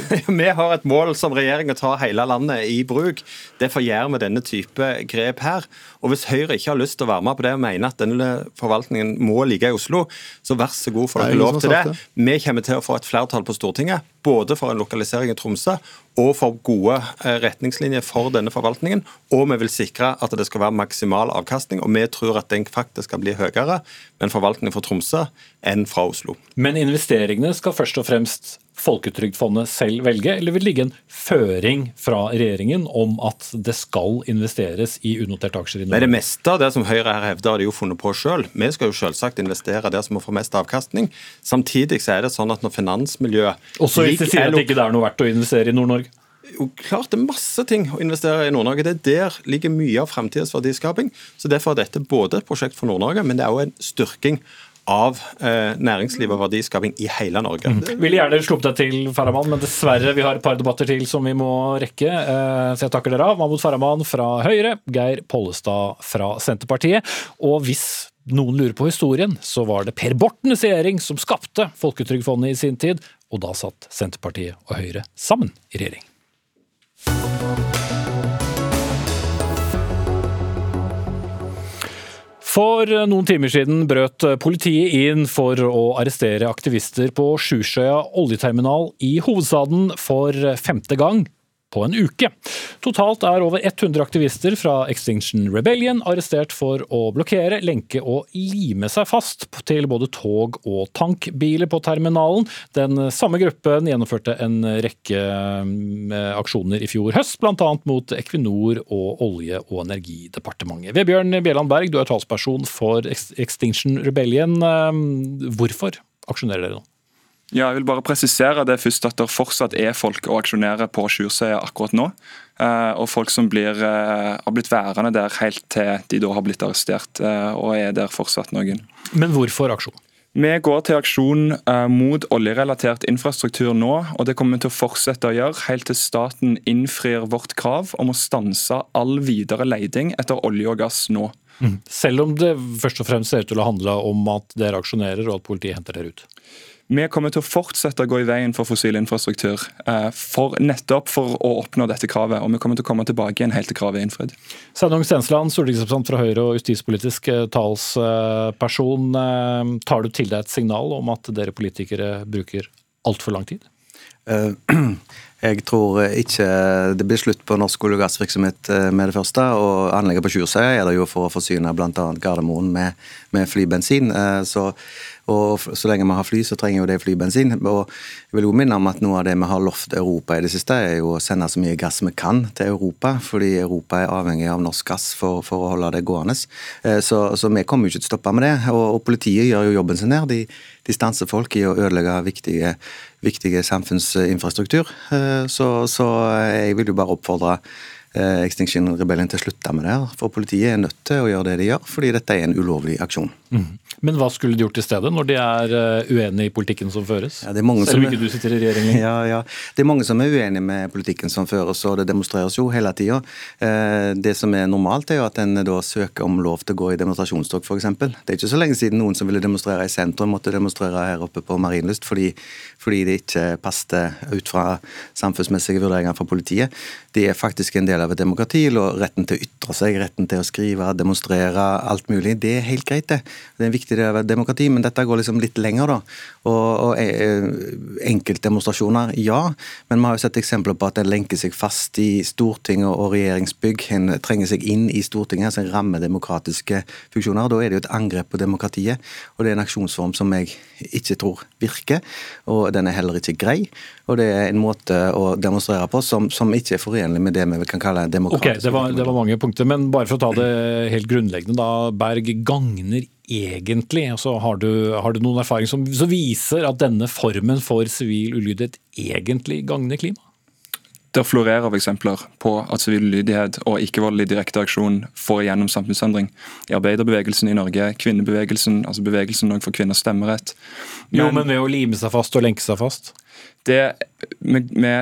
vi har et mål som regjeringa tar hele landet i bruk. Derfor gjør vi denne type grep her. Og Hvis Høyre ikke har lyst til å være med på det og mener at denne forvaltningen må ligge i Oslo, så vær så god, får dere lov til det. Vi kommer til å få et flertall på Stortinget, både for en lokalisering i Tromsø og for gode eh, retningslinjer for denne forvaltningen. Og vi vil sikre at det skal være maksimal avkastning, og vi tror at den faktisk skal bli høyere med en forvaltning fra Tromsø enn fra Oslo. Men investeringene skal først og fremst Folketrygdfondet selv velge, eller vil det ligge en føring fra regjeringen om at det skal investeres i unoterte aksjer i Norge? Det det meste av det som Høyre her hevder, har de jo funnet på sjøl. Vi skal jo selvsagt investere der som må få mest avkastning. Samtidig så er det sånn at når finansmiljøet Også hvis de sier at det ikke er noe verdt å investere i Nord-Norge? jo klart det er masse ting å investere i Nord-Norge. Det er Der ligger mye av fremtidens verdiskaping. Så Derfor er dette både et prosjekt for Nord-Norge, men det er òg en styrking av eh, næringsliv og verdiskaping i hele Norge. Ville gjerne sluppet deg til, Farahman, men dessverre, vi har et par debatter til som vi må rekke. eh, Så jeg takker dere av. Mahmoud Farahman fra Høyre, Geir Pollestad fra Senterpartiet. Og hvis noen lurer på historien, så var det Per Bortens regjering som skapte Folketrygdfondet i sin tid, og da satt Senterpartiet og Høyre sammen i regjering. For noen timer siden brøt politiet inn for å arrestere aktivister på Sjusjøya oljeterminal i hovedstaden for femte gang på en uke. Totalt er over 100 aktivister fra Extinction Rebellion arrestert for å blokkere, lenke og lime seg fast til både tog og tankbiler på terminalen. Den samme gruppen gjennomførte en rekke eh, aksjoner i fjor høst, bl.a. mot Equinor og Olje- og energidepartementet. Vebjørn Bjelland Berg, du er talsperson for Extinction Rebellion. Eh, Hvorfor aksjonerer dere nå? Ja, jeg vil bare presisere det først at det fortsatt er folk å aksjonere på Sjursøya akkurat nå. eh, Og folk som blir, eh, har blitt værende der helt til de da har blitt arrestert, eh, og er der fortsatt noen. Men hvorfor aksjon? Vi går til aksjon mot oljerelatert infrastruktur nå, og det kommer vi til å fortsette å gjøre helt til staten innfrir vårt krav om å stanse all videre leiding etter olje og gass nå. Selv om det først og fremst ser ut til å handle om at dere aksjonerer og at politiet henter dere ut. Vi kommer til å fortsette å gå i veien for fossil infrastruktur, eh, for nettopp for å oppnå dette kravet. Og vi kommer til å komme tilbake igjen helt til kravet er innfridd. Sveinung Stensland, stortingsrepresentant fra Høyre og justispolitisk eh, talsperson. Eh, Tar du til deg et signal om at dere politikere bruker altfor lang tid? Eh, Jeg tror ikke det blir slutt på norsk olje- og gassvirksomhet med det første. og Anlegget på Sjursøya er det jo for å forsyne bl.a. Gardermoen med, med flybensin. Så, og så lenge vi har fly, så trenger jo det flybensin. Og jeg vil jo minne om at Noe av det vi har lovt Europa i det siste, er jo å sende så mye gass vi kan til Europa. Fordi Europa er avhengig av norsk gass for, for å holde det gående. Eh, Så, så vi kommer jo ikke til å stoppe med det. Og, og politiet gjør jo jobben sin her. De, de stanser folk i å ødelegge viktige, viktige samfunnsinfrastruktur. Eh, Så, så jeg vil jo bare oppfordre eh, Extinction Rebellion til å slutte med det. her, For politiet er nødt til å gjøre det de gjør, fordi dette er en ulovlig aksjon. Men hva skulle de gjort i stedet, når de er eh, uenig i politikken som føres? Ja, Selv om ikke du sitter i regjering. Ja, ja. Det er mange som er uenige med politikken som føres, og det demonstreres jo hele tida. Det som er normalt, er jo at en da søker om lov til å gå i demonstrasjonstog, f.eks. Det er ikke så lenge siden noen som ville demonstrere i sentrum, måtte demonstrere her oppe på Marienlyst fordi, fordi det ikke passet ut fra samfunnsmessige vurderinger fra politiet. Det er faktisk en del av et demokrati, og retten til å ytre seg, retten til å skrive, demonstrere, alt mulig. Det er helt greit, det. Det er en viktig et demokrati, men dette går liksom litt lenger, da. Og, og eh, enkeltdemonstrasjoner, ja. Men vi har jo sett eksempler på at en lenker seg fast i Stortinget og, regjeringsbygg. En trenger seg inn i Stortinget, altså en rammer demokratiske funksjoner. Da er det jo et angrep på demokratiet, og det er en aksjonsform som jeg ikke tror virker. Og den er heller ikke grei. Og det er en måte å demonstrere på som, som ikke er forenlig med det vi kan kalle demokratisk. Ok, det var, det var mange punkter, men bare for å ta det helt grunnleggende da, Berg, gagner egentlig? Altså, har, du, har du noen erfaring som, som viser at denne formen for sivil ulydighet egentlig gagner klima? Det florerer av eksempler på at sivil ulydighet og ikke-voldelig direkte aksjon får igjennom samfunnsendring. I arbeiderbevegelsen i Norge, kvinnebevegelsen, altså bevegelsen for kvinners stemmerett. jo, men ved å lime seg fast og lenke seg fast? det, vi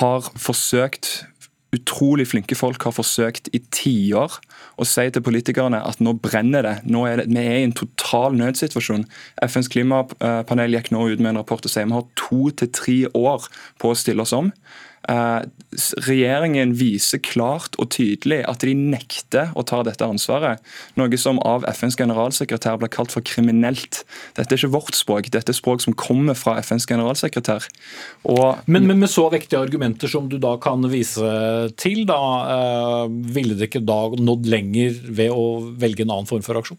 har forsøkt Utrolig flinke folk har forsøkt i tiår å si til politikerne at nå brenner det. Nå er det vi er i en total nødsituasjon. FNs klimapanel gikk nå ut med en rapport og sier vi har to til tre år på å stille oss om. Eh, regjeringen viser klart og tydelig at de nekter å ta dette ansvaret. Noe som av FNs generalsekretær blir kalt for kriminelt. Dette er ikke vårt språk, dette er språk som kommer fra FNs generalsekretær. Og Men, men med så vektige argumenter som du da kan vise til, da, eh, ville det ikke da nådd lenger ved å velge en annen form for aksjon?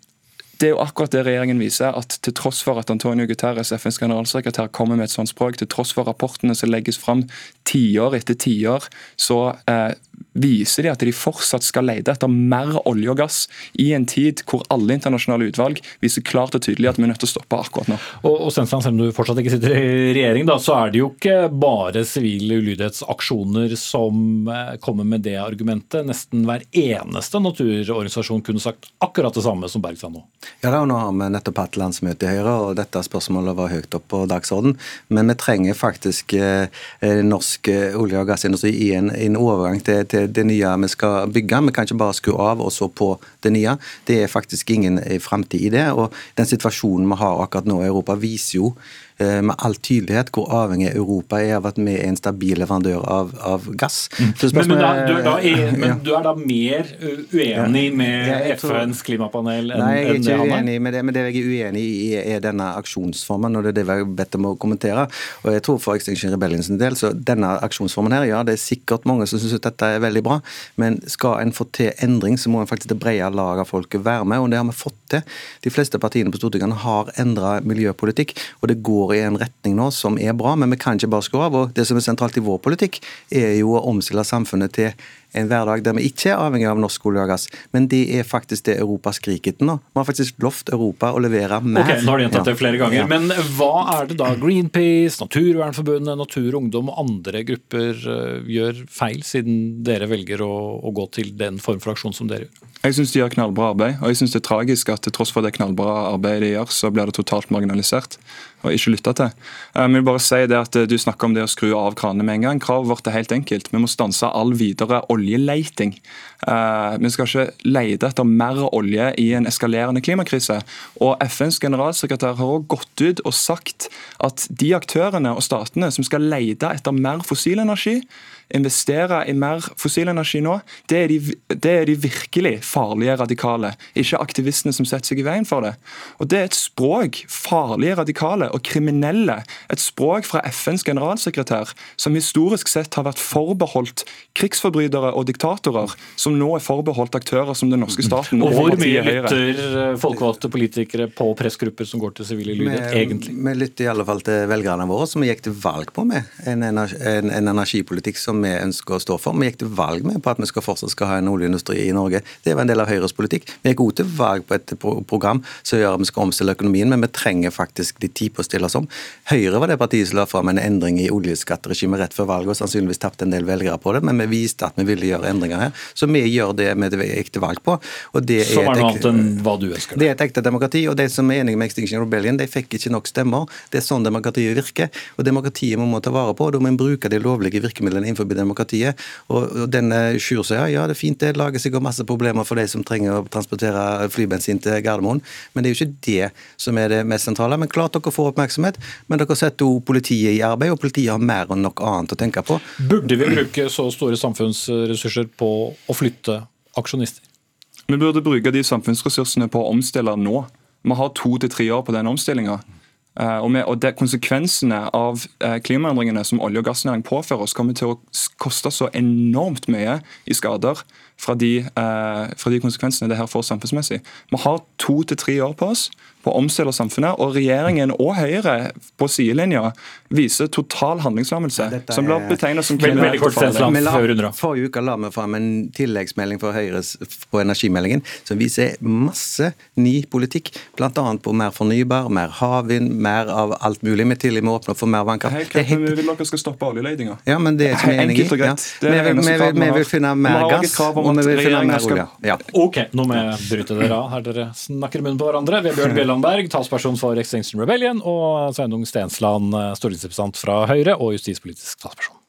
Det er jo akkurat det regjeringen viser, at til tross for at Antonio Guterres, FNs generalsekretær, kommer med et sånt språk, til tross for rapportene som legges fram tiår etter tiår, så eh, viser de at de fortsatt skal lete etter mer olje og gass i en tid hvor alle internasjonale utvalg viser klart og tydelig at vi er nødt til å stoppe akkurat nå. Og, og Stensland, selv om du fortsatt ikke sitter i regjering, da, så er det jo ikke bare sivile ulydighetsaksjoner som eh, kommer med det argumentet. Nesten hver eneste naturorganisasjon kunne sagt akkurat det samme som Berg sa nå. Ja, da, og Nå har vi nettopp hatt landsmøte i Høyre, og dette spørsmålet var høyt opp på dagsorden. Men vi trenger faktisk eh, eh norsk eh, olje- og gassindustri i en, en overgang til, til, det nye vi skal bygge. Vi kan ikke bare skru av og så på det nye. Det er faktisk ingen eh, framtid i det. og Den situasjonen vi har akkurat nå i Europa, viser jo med all tydelighet hvor avhengig Europa er av at vi er en stabil leverandør av, av gass. Mm. Men, men, da, du da er, men, du er, da mer uenig med ja, FNs klimapanel enn Nei, jeg er ikke uenig med det, men det jeg er uenig i, er denne aksjonsformen. og Det er det vi har bedt om å kommentere. Og jeg tror For Extinction Rebellion sin del, så denne aksjonsformen her, ja, det er sikkert mange som syns dette er veldig bra, men skal en få til endring, så må en faktisk det brede lag av folket være med. og Det har vi fått til. De fleste partiene på Stortinget har endra miljøpolitikk, og det går i en retning nå som er bra, men vi kan ikke bare skru av. og Det som er sentralt i vår politikk, er jo å omstille samfunnet til en hverdag der vi ikke er avhengig av norsk olje og gass. Men det er faktisk det Europa skriker etter nå. Vi har faktisk lovt Europa å levere mer. Ok, nå har de gjentatt det flere ganger. Ja. Men hva er det da Greenpeace, Naturvernforbundet, Natur og Ungdom og andre grupper uh, gjør feil, siden dere velger å, å, gå til den form for aksjon som dere gjør? Jeg syns de gjør knallbra arbeid, og jeg syns det er tragisk at til tross for det knallbra arbeidet de gjør, så blir det totalt marginalisert og ikke lytta til. Jeg vil bare si det at Du snakker om det å skru av kranene med en gang. Kravet vårt er helt enkelt. Vi må stanse all videre oljeleiting. Eh, vi skal ikke lete etter mer olje i en eskalerende klimakrise. Og FNs generalsekretær har også gått ut og sagt at de aktørene og statene som skal lete etter mer fossil energi, investere i mer fossil energi nå, det er, de, det er de virkelig farlige radikale. Ikke aktivistene som setter seg i veien for det. Og Det er et språk, farlige radikale og kriminelle, et språk fra FNs generalsekretær, som historisk sett har vært forbeholdt krigsforbrytere og diktatorer, som som nå er forbeholdt aktører som den norske staten. Og Hvor mye lytter eh, folkevalgte politikere på pressgrupper som går til sivile lydighet, egentlig? Vi lytter i alle fall til velgerne våre, som vi gikk til valg på med. En, energi, en, en, energipolitikk som vi ønsker å stå for. Vi gikk til valg med på at vi skal fortsatt skal ha en oljeindustri i Norge. Det var en del av Høyres politikk. Vi gikk også til valg på et program som gjør at vi skal omstille økonomien, men vi trenger faktisk litt tid på å stille oss om. Høyre var det partiet som la fram en endring i oljeskatteregimet rett før valget, og sannsynligvis tapte en del velgere på det, men vi viste at vi ville gjøre endringer her. Så vi vi gjør det vi gikk til valg på. Og det som er, noe annet enn hva du ønsker? Det er et ekte demokrati. og De som er enige med Extinction Rebellion, de fikk ikke nok stemmer. Det er sånn demokratiet virker. og Demokratiet må man ta vare på. Da må en bruke de lovlige virkemidlene innenfor demokratiet. og, og denne Sjur ja, det er fint, det lager sikkert masse problemer for de som trenger å transportere flybensin til Gardermoen, men det er jo ikke det som er det mest sentrale. Men klart dere får oppmerksomhet, men dere setter jo politiet i arbeid, og politiet har mer enn nok annet å tenke på. Burde vi bruke så store samfunnsressurser på å flytte flytte aksjonister? Vi burde bruke de samfunnsressursene på å omstille nå. Vi har to til tre år på den omstillinga. Eh, og, med, og det, Konsekvensene av eh, klimaendringene som olje- og gassnæring påfører oss, kommer til å koste så enormt mye i skader fra de, eh, fra de konsekvensene det her får samfunnsmessig. Vi har to til tre år på oss på å omstille samfunnet. Og regjeringen og Høyre på sidelinja viser total handlingslammelse, ja, som blir betegnet som kort Forrige uke la vi fram en tilleggsmelding for Høyres på energimeldingen som viser masse ny politikk, bl.a. på mer fornybar, mer havvind, mer av alt mulig. Vi til og med åpner for mer vannkraft. Helt Vi vil dere skal stoppe oljeletinga. Ja, men det er ikke vi enig i. Ja. Vi, vi, vi, vi, vil finne mer gass, og vi vil finne mer olje. Ja. Ok, nå må jeg bryte dere av. Her dere snakker i munnen på hverandre. Vi er Bjørn Bjellandberg, talsperson for Extinction Rebellion, og Sveinung Stensland, eh, stortingsrepresentant fra Høyre og justispolitisk talsperson.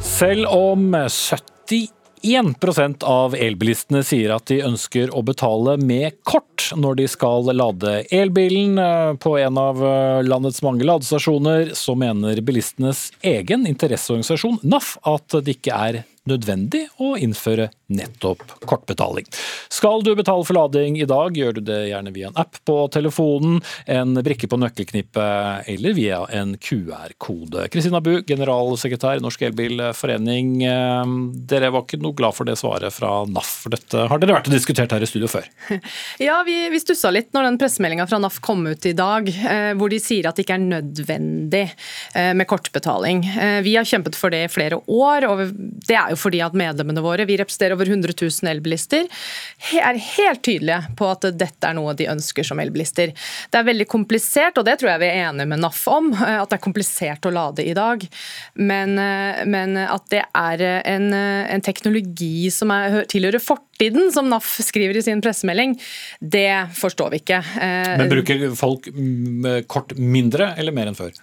Selv om 71% av elbilistene sier at de ønsker å betale med kort når de skal lade elbilen eh, på en av eh, landets mange ladestasjoner, så mener bilistenes egen interesseorganisasjon NAF at det ikke er nødvendig å innføre nettopp kortbetaling. Skal du betale for lading i dag, gjør du det gjerne via en app på telefonen, en brikke på nøkkelknippet eller via en QR-kode. Kristina Bu, generalsekretær i Norsk Elbilforening. Eh, dere var ikke noe glad for det svaret fra NAF, for dette har dere vært og diskutert her i studio før? Ja, vi, vi stussa litt når den pressemeldinga fra NAF kom ut i dag, eh, hvor de sier at det ikke er nødvendig eh, med kortbetaling. Vi har kjempet for det i flere år, og det er jo fordi at medlemmene våre, vi representerer over 100 000 elbilister, er helt tydelige på at dette er noe de ønsker som elbilister. Det er veldig komplisert, og det tror jeg vi er enige med NAF om, eh, at det er komplisert å lade i dag. Men, eh, men at det er en, en teknologi som er, tilhører fortiden, som NAF skriver i sin pressemelding, det forstår vi ikke. Eh, men bruker folk kort mindre eller mer enn før?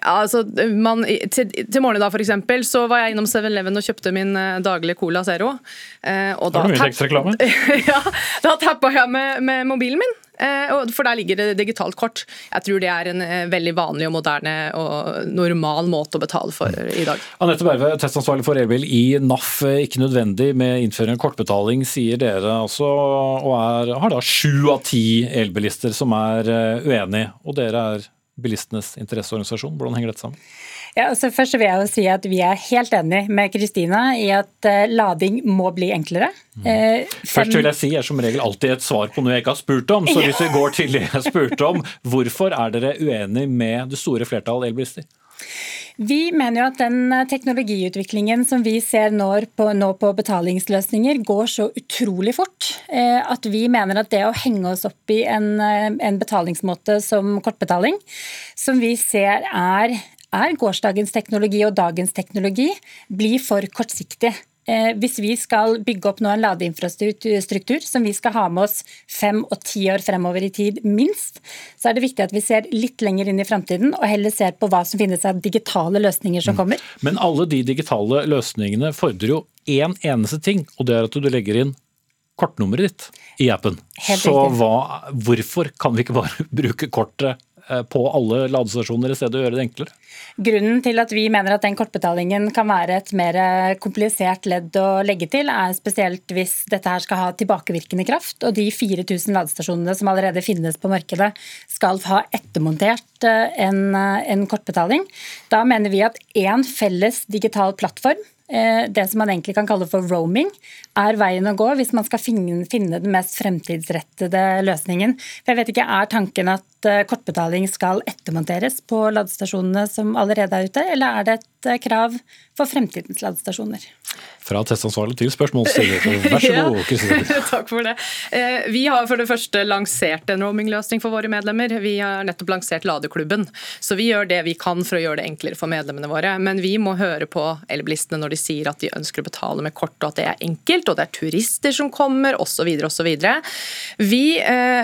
Altså, man, til, til morgenen da, for eksempel, så var jeg innom 7-Eleven og kjøpte min uh, daglige Cola Zero. Uh, og da, tapp, tap ja, da tappa jeg med, med mobilen min. Uh, for der ligger det digitalt kort. Jeg tror det er en veldig vanlig og moderne og normal måte å betale for i dag. Anette Berve, testansvarlig for elbil i NAF. Ikke nødvendig med innføring av kortbetaling, sier dere altså, og er, har da sju av ti elbilister som er uenig, og dere er bilistenes interesseorganisasjon. Hvordan henger dette sammen? Ja, altså først vil jeg jo si at Vi er helt enig med Kristina i at uh, lading må bli enklere. Mm. Uh, først vil jeg si er som regel alltid et svar på noe jeg ikke har spurt om. Så hvis vi går til det jeg spurte om, hvorfor er dere uenig med det store flertallet elbilister? Vi mener jo at den eh, teknologiutviklingen som vi ser nå på, nå på, betalingsløsninger, går så utrolig fort eh, at vi mener at det å henge oss opp i en, eh, en betalingsmåte som kortbetaling, som vi ser er, er gårsdagens teknologi og dagens teknologi, blir for kortsiktig. Eh, hvis vi skal bygge opp nå en ladeinfrastruktur som vi skal ha med oss fem og ti år fremover i tid, minst, så er det viktig at vi ser litt lenger inn i framtiden og heller ser på hva som finnes av digitale løsninger som mm. kommer. Men alle de digitale løsningene fordrer jo én eneste ting, og det er at du legger inn kortnummeret ditt i appen. Helt så hva, hvorfor kan vi ikke bare bruke kortet på alle ladestasjoner i stedet å gjøre det enklere? Grunnen til at vi mener at den kortbetalingen kan være et mer komplisert ledd å legge til, er spesielt hvis dette her skal ha tilbakevirkende kraft, og de 4000 ladestasjonene som allerede finnes på markedet skal ha ettermontert eh, en, eh, en kortbetaling. Da mener vi at én felles digital plattform det som man egentlig kan kalle for roaming, er veien å gå hvis man skal finne, den mest fremtidsrettede løsningen. For jeg vet ikke, Er tanken at Eh, kortbetaling skal ettermonteres på ladestasjonene som allerede er ute, eller er det et eh, krav for fremtidens ladestasjoner? Fra testansvarlig til spørsmålsstiller. Vær så god, Kristine. Takk for det. Eh, vi har for det første lansert en roamingløsning for våre medlemmer. Vi har nettopp lansert Ladeklubben. Så vi gjør det vi kan for å gjøre det enklere for medlemmene våre. Men vi må høre på elbilistene når de sier at de ønsker å betale med kort, og at det er enkelt, og det er turister som kommer, osv. osv.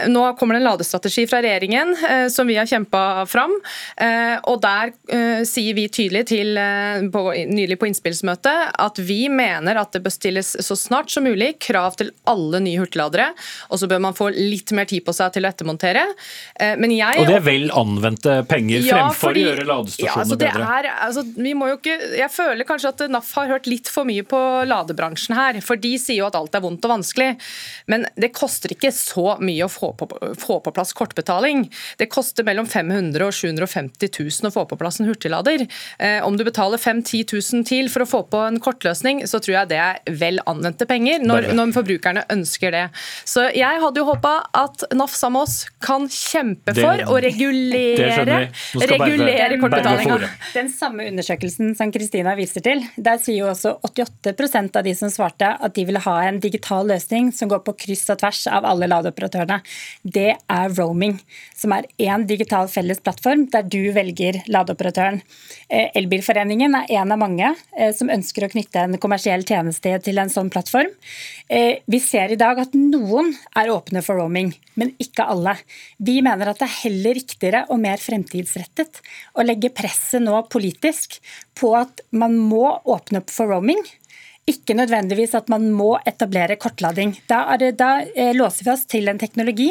Nå kommer det en ladestrategi fra regjeringen eh, som vi har kjempa fram. Eh, og der eh, sier vi tydelig til, på, nylig på innspillsmøtet at vi mener at det bør stilles så snart som mulig krav til alle nye hurtigladere. Og så bør man få litt mer tid på seg til å ettermontere. Men jeg, og det er vel anvendte penger ja, fremfor fordi, å gjøre ladestasjonene ja, altså bedre? Er, altså, vi må jo ikke, jeg føler kanskje at NAF har hørt litt for mye på ladebransjen her. For de sier jo at alt er vondt og vanskelig. Men det koster ikke så mye å få på, få på plass kortbetaling. Det koster mellom 500 og 750 000 å få på plass en hurtiglader. Eh, om du betaler 5 10 000 til for å få på en kortløsning, så tror jeg det er vel anvendte penger når, når forbrukerne ønsker det. Så jeg hadde jo håpa at NAF sammen med oss kan kjempe for å regulere, regulere kortbetalinga. Den samme undersøkelsen som Kristina viser til, der sier jo også 88% av de som svarte at de ville ha en digital løsning som går på kryss og tvers av alle ladeoperatørene. Det er roaming, som er én digital felles plattform der du velger ladeoperatøren. Eh, Elbilforeningen er en av mange eh, som ønsker å knytte en kommersiell tjeneste til en sånn plattform. Eh, vi ser i dag at noen er åpne for roaming, men ikke alle. Vi mener at det er heller riktigere og mer fremtidsrettet å legge presset nå politisk på at man må åpne opp for roaming ikke nødvendigvis at man må etablere kortlading. Da, det, da eh, låser vi oss til en teknologi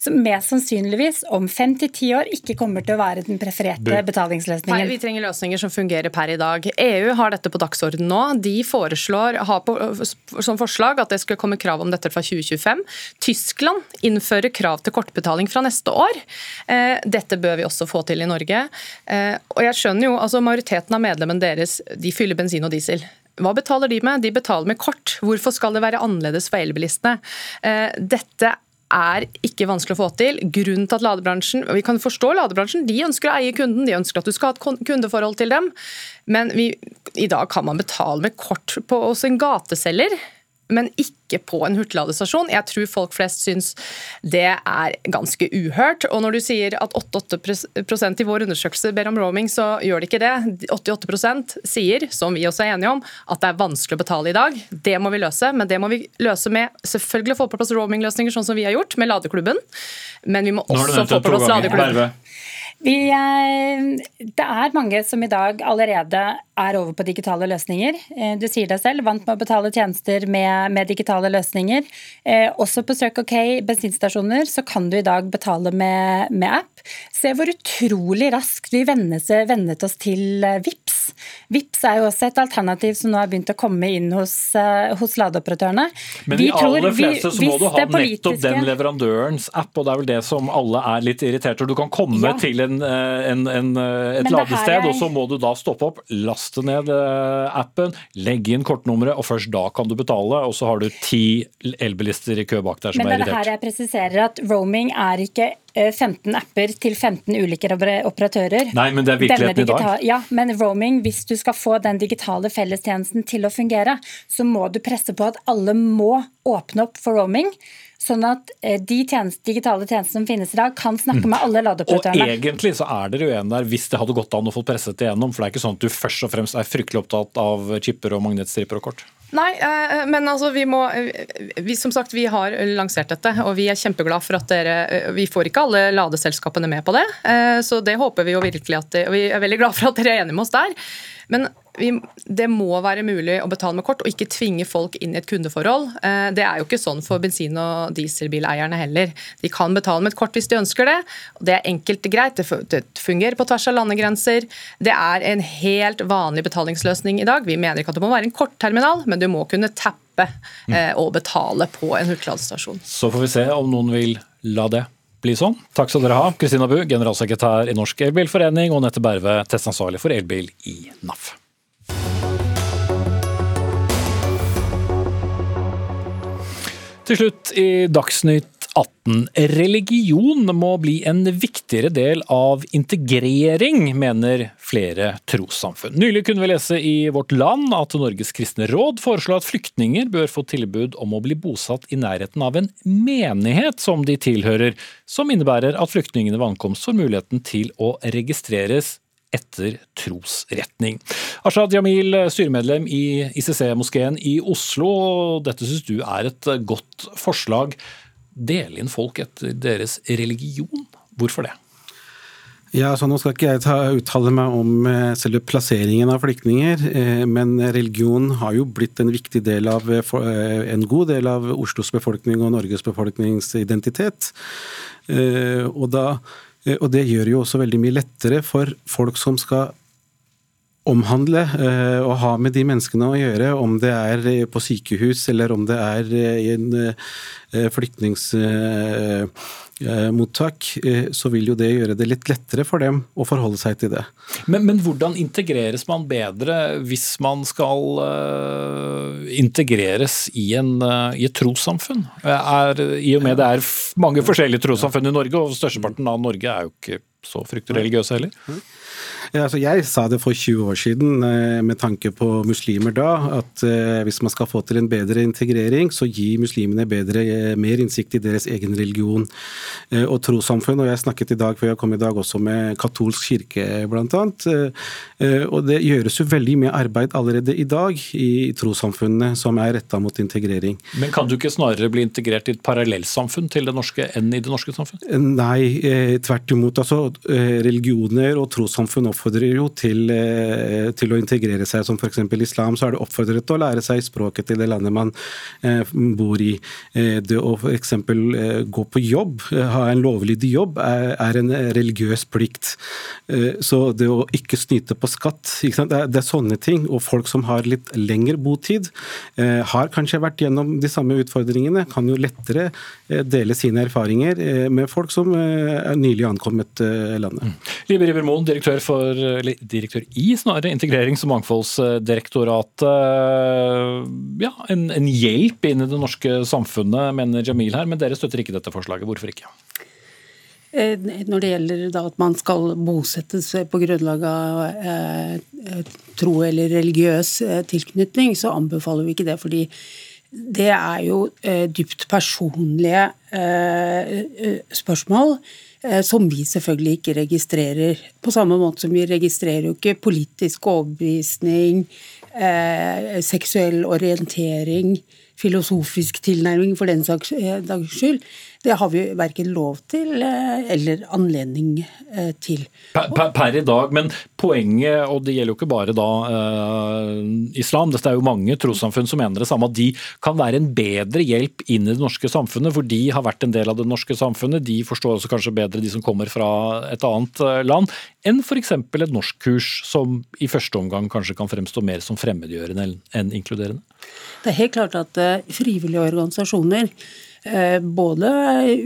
som mest sannsynligvis om fem til ti år ikke kommer til å være den prefererte betalingsløsningen. Nei, vi trenger løsninger som fungerer per i dag. EU har dette på dagsordenen nå. De foreslår, har på, som forslag at det skal komme krav om dette fra 2025. Tyskland innfører krav til kortbetaling fra neste år. Eh, dette bør vi også få til i Norge. Eh, og jeg skjønner jo, altså Majoriteten av medlemmene deres de fyller bensin og diesel. Hva betaler de med? De betaler med kort. Hvorfor skal det være annerledes for elbilistene? Eh, dette er ikke vanskelig å få til. Grunnen til at ladebransjen, og Vi kan forstå ladebransjen, de ønsker å eie kunden, de ønsker at du skal ha et kundeforhold til dem. Men vi, i dag kan man betale med kort på hos en gateselger men ikke på en hurtigladestasjon. Jeg tror folk flest syns det er ganske uhørt. Og når du sier at 88% i vår undersøkelse ber om roaming, så gjør de ikke det. 88% sier, som vi også er enige om, at det er vanskelig å betale i dag. Det må vi løse, men det må vi løse med selvfølgelig å få på plass roamingløsninger, sånn som vi har gjort med Ladeklubben. Men vi må også få på plass Ladeklubben. Vi, det er mange som i dag allerede er over på digitale løsninger. Eh, du sier deg selv, vant med å betale tjenester med, med digitale løsninger. Eh, også på Circle K bensinstasjoner så kan du i dag betale med, med app. Se hvor utrolig raskt vi vennet oss til eh, VIPS. VIPS er jo også et alternativ som nå har begynt å komme inn hos, hos ladeoperatørene. Men i aller fleste så må du ha nettopp den leverandørens app, og det er vel det som alle er litt irritert over. Du kan komme ja. til en, en, en, et ladested, er... og så må du da stoppe opp, laste laste ned eh, appen, legge inn kortnummeret, og først da kan du betale. Og så har du ti elbilister i kø bak der som Men er irritert. Men det her jeg presiserer at roaming er ikke 15 eh, apper til 15 ulike operatører. Nei, men det er virkeligheten i dag. Ja, men roaming, hvis du skal få den digitale fellestjenesten til å fungere, så må du presse på at alle må åpne opp for roaming. Sånn at eh, de tjeneste, digitale tjenestene som finnes i dag, kan snakke mm. med alle ladeoperatørene. Og egentlig så er dere uenige der hvis det hadde gått an å få presset det gjennom. For det er ikke sånn at du først og fremst er fryktelig opptatt av chipper og magnetstriper og kort. Nei, eh, men altså vi må vi, Som sagt, vi har lansert dette, og vi er kjempeglade for at dere eh, Vi får ikke alle ladeselskapene med på det, så det håper vi jo virkelig at vi er veldig glad for at dere er enige med oss der. Men vi, det må være mulig å betale med kort, og ikke tvinge folk inn i et kundeforhold. Eh, det er jo ikke sånn for bensin- og dieselbileierne heller. De kan betale med et kort hvis de ønsker det. Det er enkelt og greit, det fungerer på tvers av landegrenser. Det er en helt vanlig betalingsløsning i dag. Vi mener ikke at det må være en kortterminal, men du må kunne tappe mm. eh, og betale på en hurtigladestasjon. Så får vi se om noen vil la det bli sånn. Takk skal dere ha, Kristina Bu, generalsekretær i Norsk Elbilforening, og Nette Berve, testansvarlig for elbil i NAF. Til slutt i Dagsnytt 18. Religion må bli en viktigere del av integrering, mener flere trossamfunn. Nylig kunne vi lese i Vårt Land at Norges kristne råd foreslår at flyktninger bør få tilbud om å bli bosatt i nærheten av en menighet som de tilhører, som innebærer at flyktningene ved ankomst får muligheten til å registreres etter trosretning. Ashad Jamil, styremedlem i ICC-moskeen i Oslo. Dette syns du er et godt forslag. Dele inn folk etter deres religion. Hvorfor det? Ja, så Nå skal ikke jeg ta, uttale meg om eh, selve plasseringen av flyktninger, eh, men religion har jo blitt en viktig del av eh, en god del av Oslos befolkning og Norges befolkningsidentitet. Og da og det gjør jo også veldig mye lettere for folk som skal omhandle eh, og ha med de menneskene å gjøre, om det er på sykehus eller om det er i en flyktnings Eh, mottak, eh, så vil jo det gjøre det litt lettere for dem å forholde seg til det. Men, men hvordan integreres man bedre hvis man skal uh, integreres i, en, i et trossamfunn? Er, I og med det er mange forskjellige trossamfunn i Norge, og størsteparten av Norge er jo ikke så fryktelig religiøse heller. Ja, altså jeg sa det for 20 år siden eh, med tanke på muslimer da, at eh, hvis man skal få til en bedre integrering, så gi muslimene bedre, eh, mer innsikt i deres egen religion og trossamfunn. Og jeg snakket i dag, for jeg kom i dag også med katolsk kirke bl.a. Og det gjøres jo veldig mye arbeid allerede i dag i trossamfunnene som er retta mot integrering. Men kan du ikke snarere bli integrert i et parallellsamfunn til det norske enn i det norske samfunn? Nei, tvert imot. Altså religioner og trossamfunn og oppfordrer jo til, eh, til å integrere seg. Som f.eks. islam, så er det oppfordret til å lære seg språket til det landet man eh, bor i. Det å f.eks. gå på jobb, ha en lovlydig jobb, er, en religiøs plikt. Så det å ikke snyte på skatt, det er, sånne ting. Og folk som har litt lengre botid, har kanskje vært gjennom de samme utfordringene, kan jo lettere dele sine erfaringer med folk som er nylig ankommet landet. Mm. Libe Ribermoen, direktør, for, direktør i snarere Integrerings- og mangfoldsdirektoratet. Ja, en, en, hjelp inn i det norske samfunnet, mener Jamil her, men dere støtter ikke dette forslaget. Hvorfor ikke? Eh, når det gjelder at man skal bosettes på grunnlag av eh, tro eller religiøs eh, tilknytning, så anbefaler vi ikke det. fordi det er jo eh, dypt personlige eh, spørsmål. Eh, som vi selvfølgelig ikke registrerer. På samme måte som vi registrerer jo ikke politisk overbevisning, eh, seksuell orientering, filosofisk tilnærming for den saks skyld. Det har vi verken lov til eh, eller anledning eh, til. Per, per, per, i dag, men poenget, og det gjelder jo ikke bare da eh, islam, det er jo mange trossamfunn som mener det samme, at de kan være en bedre hjelp inn i det norske samfunnet, for de har vært en del av det norske samfunnet. De forstår også kanskje bedre de som kommer fra et annet land, enn f.eks. et norskkurs som i første omgang kanskje kan fremstå mer som fremmedgjørende enn inkluderende? Det er helt klart at frivillige organisasjoner Eh, både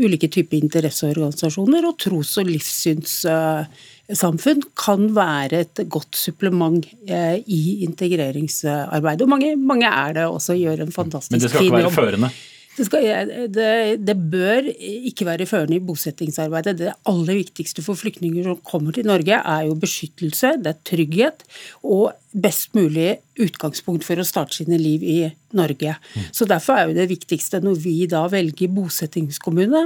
ulike typer interesseorganisasjoner og tros- og livssynssamfunn kan være et godt supplement eh, i integreringsarbeidet. Og mange, mange er det også, gjør en fantastisk fin jobb. Men det skal ikke være førende? Det, skal, det, det, bør ikke være førende i bosettingsarbeidet. Det aller viktigste for flyktninger som kommer til Norge, er jo beskyttelse, det er trygghet og best mulig utgangspunkt for å starte sine liv i Norge. Så Derfor er jo det viktigste når vi da velger bosettingskommune,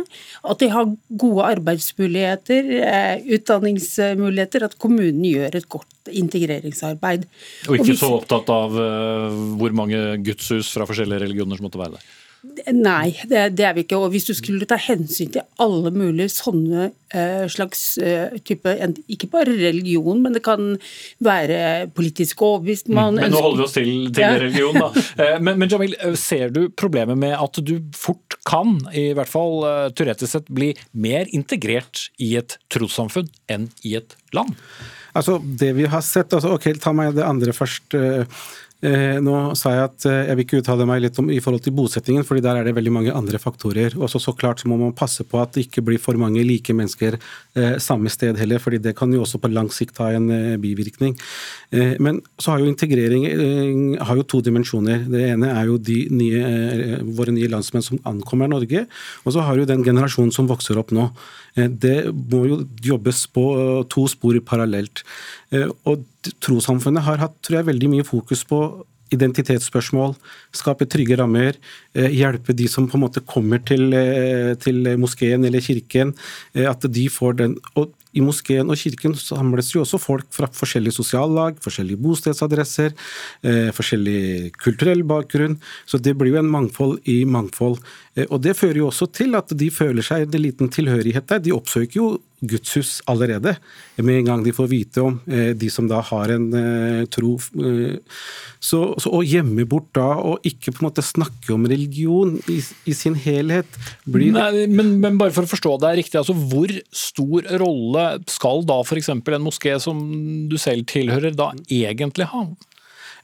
at de har gode arbeidsmuligheter, eh, utdanningsmuligheter, at kommunen gjør et godt integreringsarbeid. Og ikke så opptatt av uh, hvor mange gudshus fra forskjellige religioner som måtte være der? Nei, det, det, er vi ikke. Og hvis du skulle ta hensyn til alle mulige sånne uh, slags uh, type Ikke bare religion, men det kan være politisk overbevist mm, Men nå holder vi oss til, til ja. religion, da. Uh, men, men, Jamil, ser du problemet med at du fort kan, i hvert fall uh, teoretisk sett, bli mer integrert i et trossamfunn enn i et land? Altså, det vi har sett, altså, ok, Ta meg det andre først. Eh, nå sa jeg at eh, jeg vil ikke uttale meg litt om i forhold til bosettingen, fordi der er det veldig mange andre faktorer. Også så klart må man passe på at det ikke blir for mange like mennesker eh, samme sted heller, fordi det kan jo også på lang sikt ha en eh, bivirkning. Eh, men så har jo integrering eh, har jo to dimensjoner. Det ene er jo de nye, våre nye landsmenn som ankommer Norge, og så har jo den generasjonen som vokser opp nå. Det må jo jobbes på to spor parallelt. Og trossamfunnet har hatt tror jeg, veldig mye fokus på identitetsspørsmål, skape trygge rammer, eh, hjelpe de som på en måte kommer til, eh, til moskeen eller kirken. Eh, at de får den og i moskeen og kirken samles jo også folk fra forskjellige sosiallag, forskjellige bostedsadresser, forskjellig kulturell bakgrunn. Så det blir jo en mangfold i mangfold. Og det fører jo også til at de føler seg en liten tilhørighet der. De oppsøker jo gudshus allerede, med en gang de får vite om eh, de som da har en eh, tro. Eh, så, så, Å gjemme bort da, og ikke på en måte snakke om religion i, i sin helhet blir Nei, men, men, bare for å forstå det riktig, altså hvor stor rolle skal da f.eks. en moské som du selv tilhører, da egentlig ha?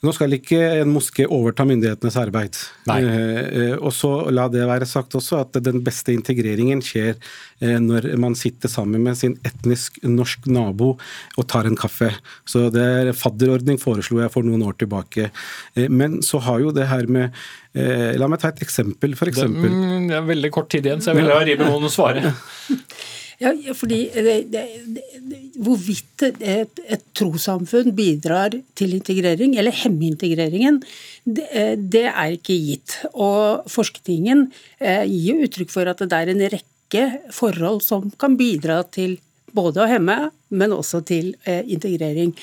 Nå skal ikke en moské overta myndighetenes arbeid. Eh, eh, og så La det være sagt også at den beste integreringen skjer eh, når man sitter sammen med sin etnisk norsk nabo og tar en kaffe. Så det er Fadderordning foreslo jeg for noen år tilbake. Eh, men så har jo det her med La meg ta et eksempel, f.eks. Det, mm, det er veldig kort tid igjen, så jeg vil ha Ribe Moen svare. Ja, fordi det, det, det, Hvorvidt et, et trossamfunn bidrar til integrering, eller hemmer integreringen, det, er ikke gitt. Og forskningen eh, gir uttrykk for at det er en rekke forhold som kan bidra til både å hemme, men også til eh, integrering.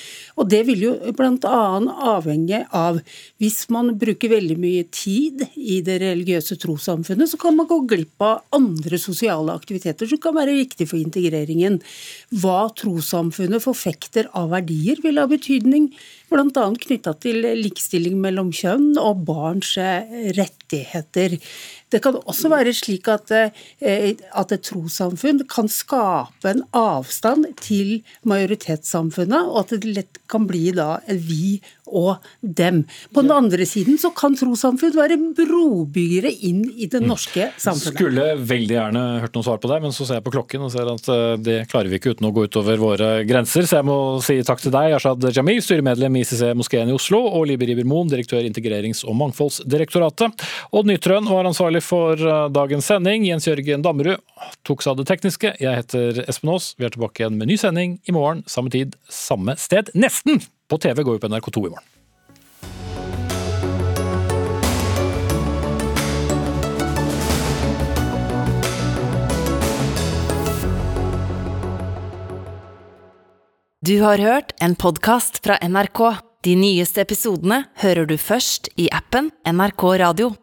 Og det vil jo bl.a. avhenge av Hvis man bruker veldig mye tid i det religiøse trossamfunnet, så kan man gå glipp av andre sosiale aktiviteter som kan være viktige for integreringen. Hva trossamfunnet forfekter av verdier, vil ha betydning bl.a. knytta til likestilling mellom kjønn og barns eh, rettigheter. Det kan også være slik at, eh, at et trossamfunn kan skape en avstand til majoritetssamfunnet, og at det lett kan bli da vi og dem. På den andre siden så kan trossamfunn være brobyggere inn i det norske samfunnet. Skulle veldig gjerne hørt noen svar på det, men så ser jeg på klokken og ser at eh, det klarer vi ikke uten å gå utover våre grenser. Så jeg må si takk til deg, Ashad Jamil, styremedlem i ICC Moskeen i Oslo, og Liber Ibermoen, direktør Integrerings- og mangfoldsdirektoratet. Odd Nytrøen var ansvarlig for eh, dagens sending. Jens Jørgen Dammerud tok seg av det tekniske. Jeg heter Espen Aas. Vi er tilbake igjen med ny sending i morgen, samme tid, samme sted. Nesten! På TV går vi på NRK2 i morgen. Du har hørt en podkast fra NRK. De nyeste episodene hører du først i appen NRK Radio.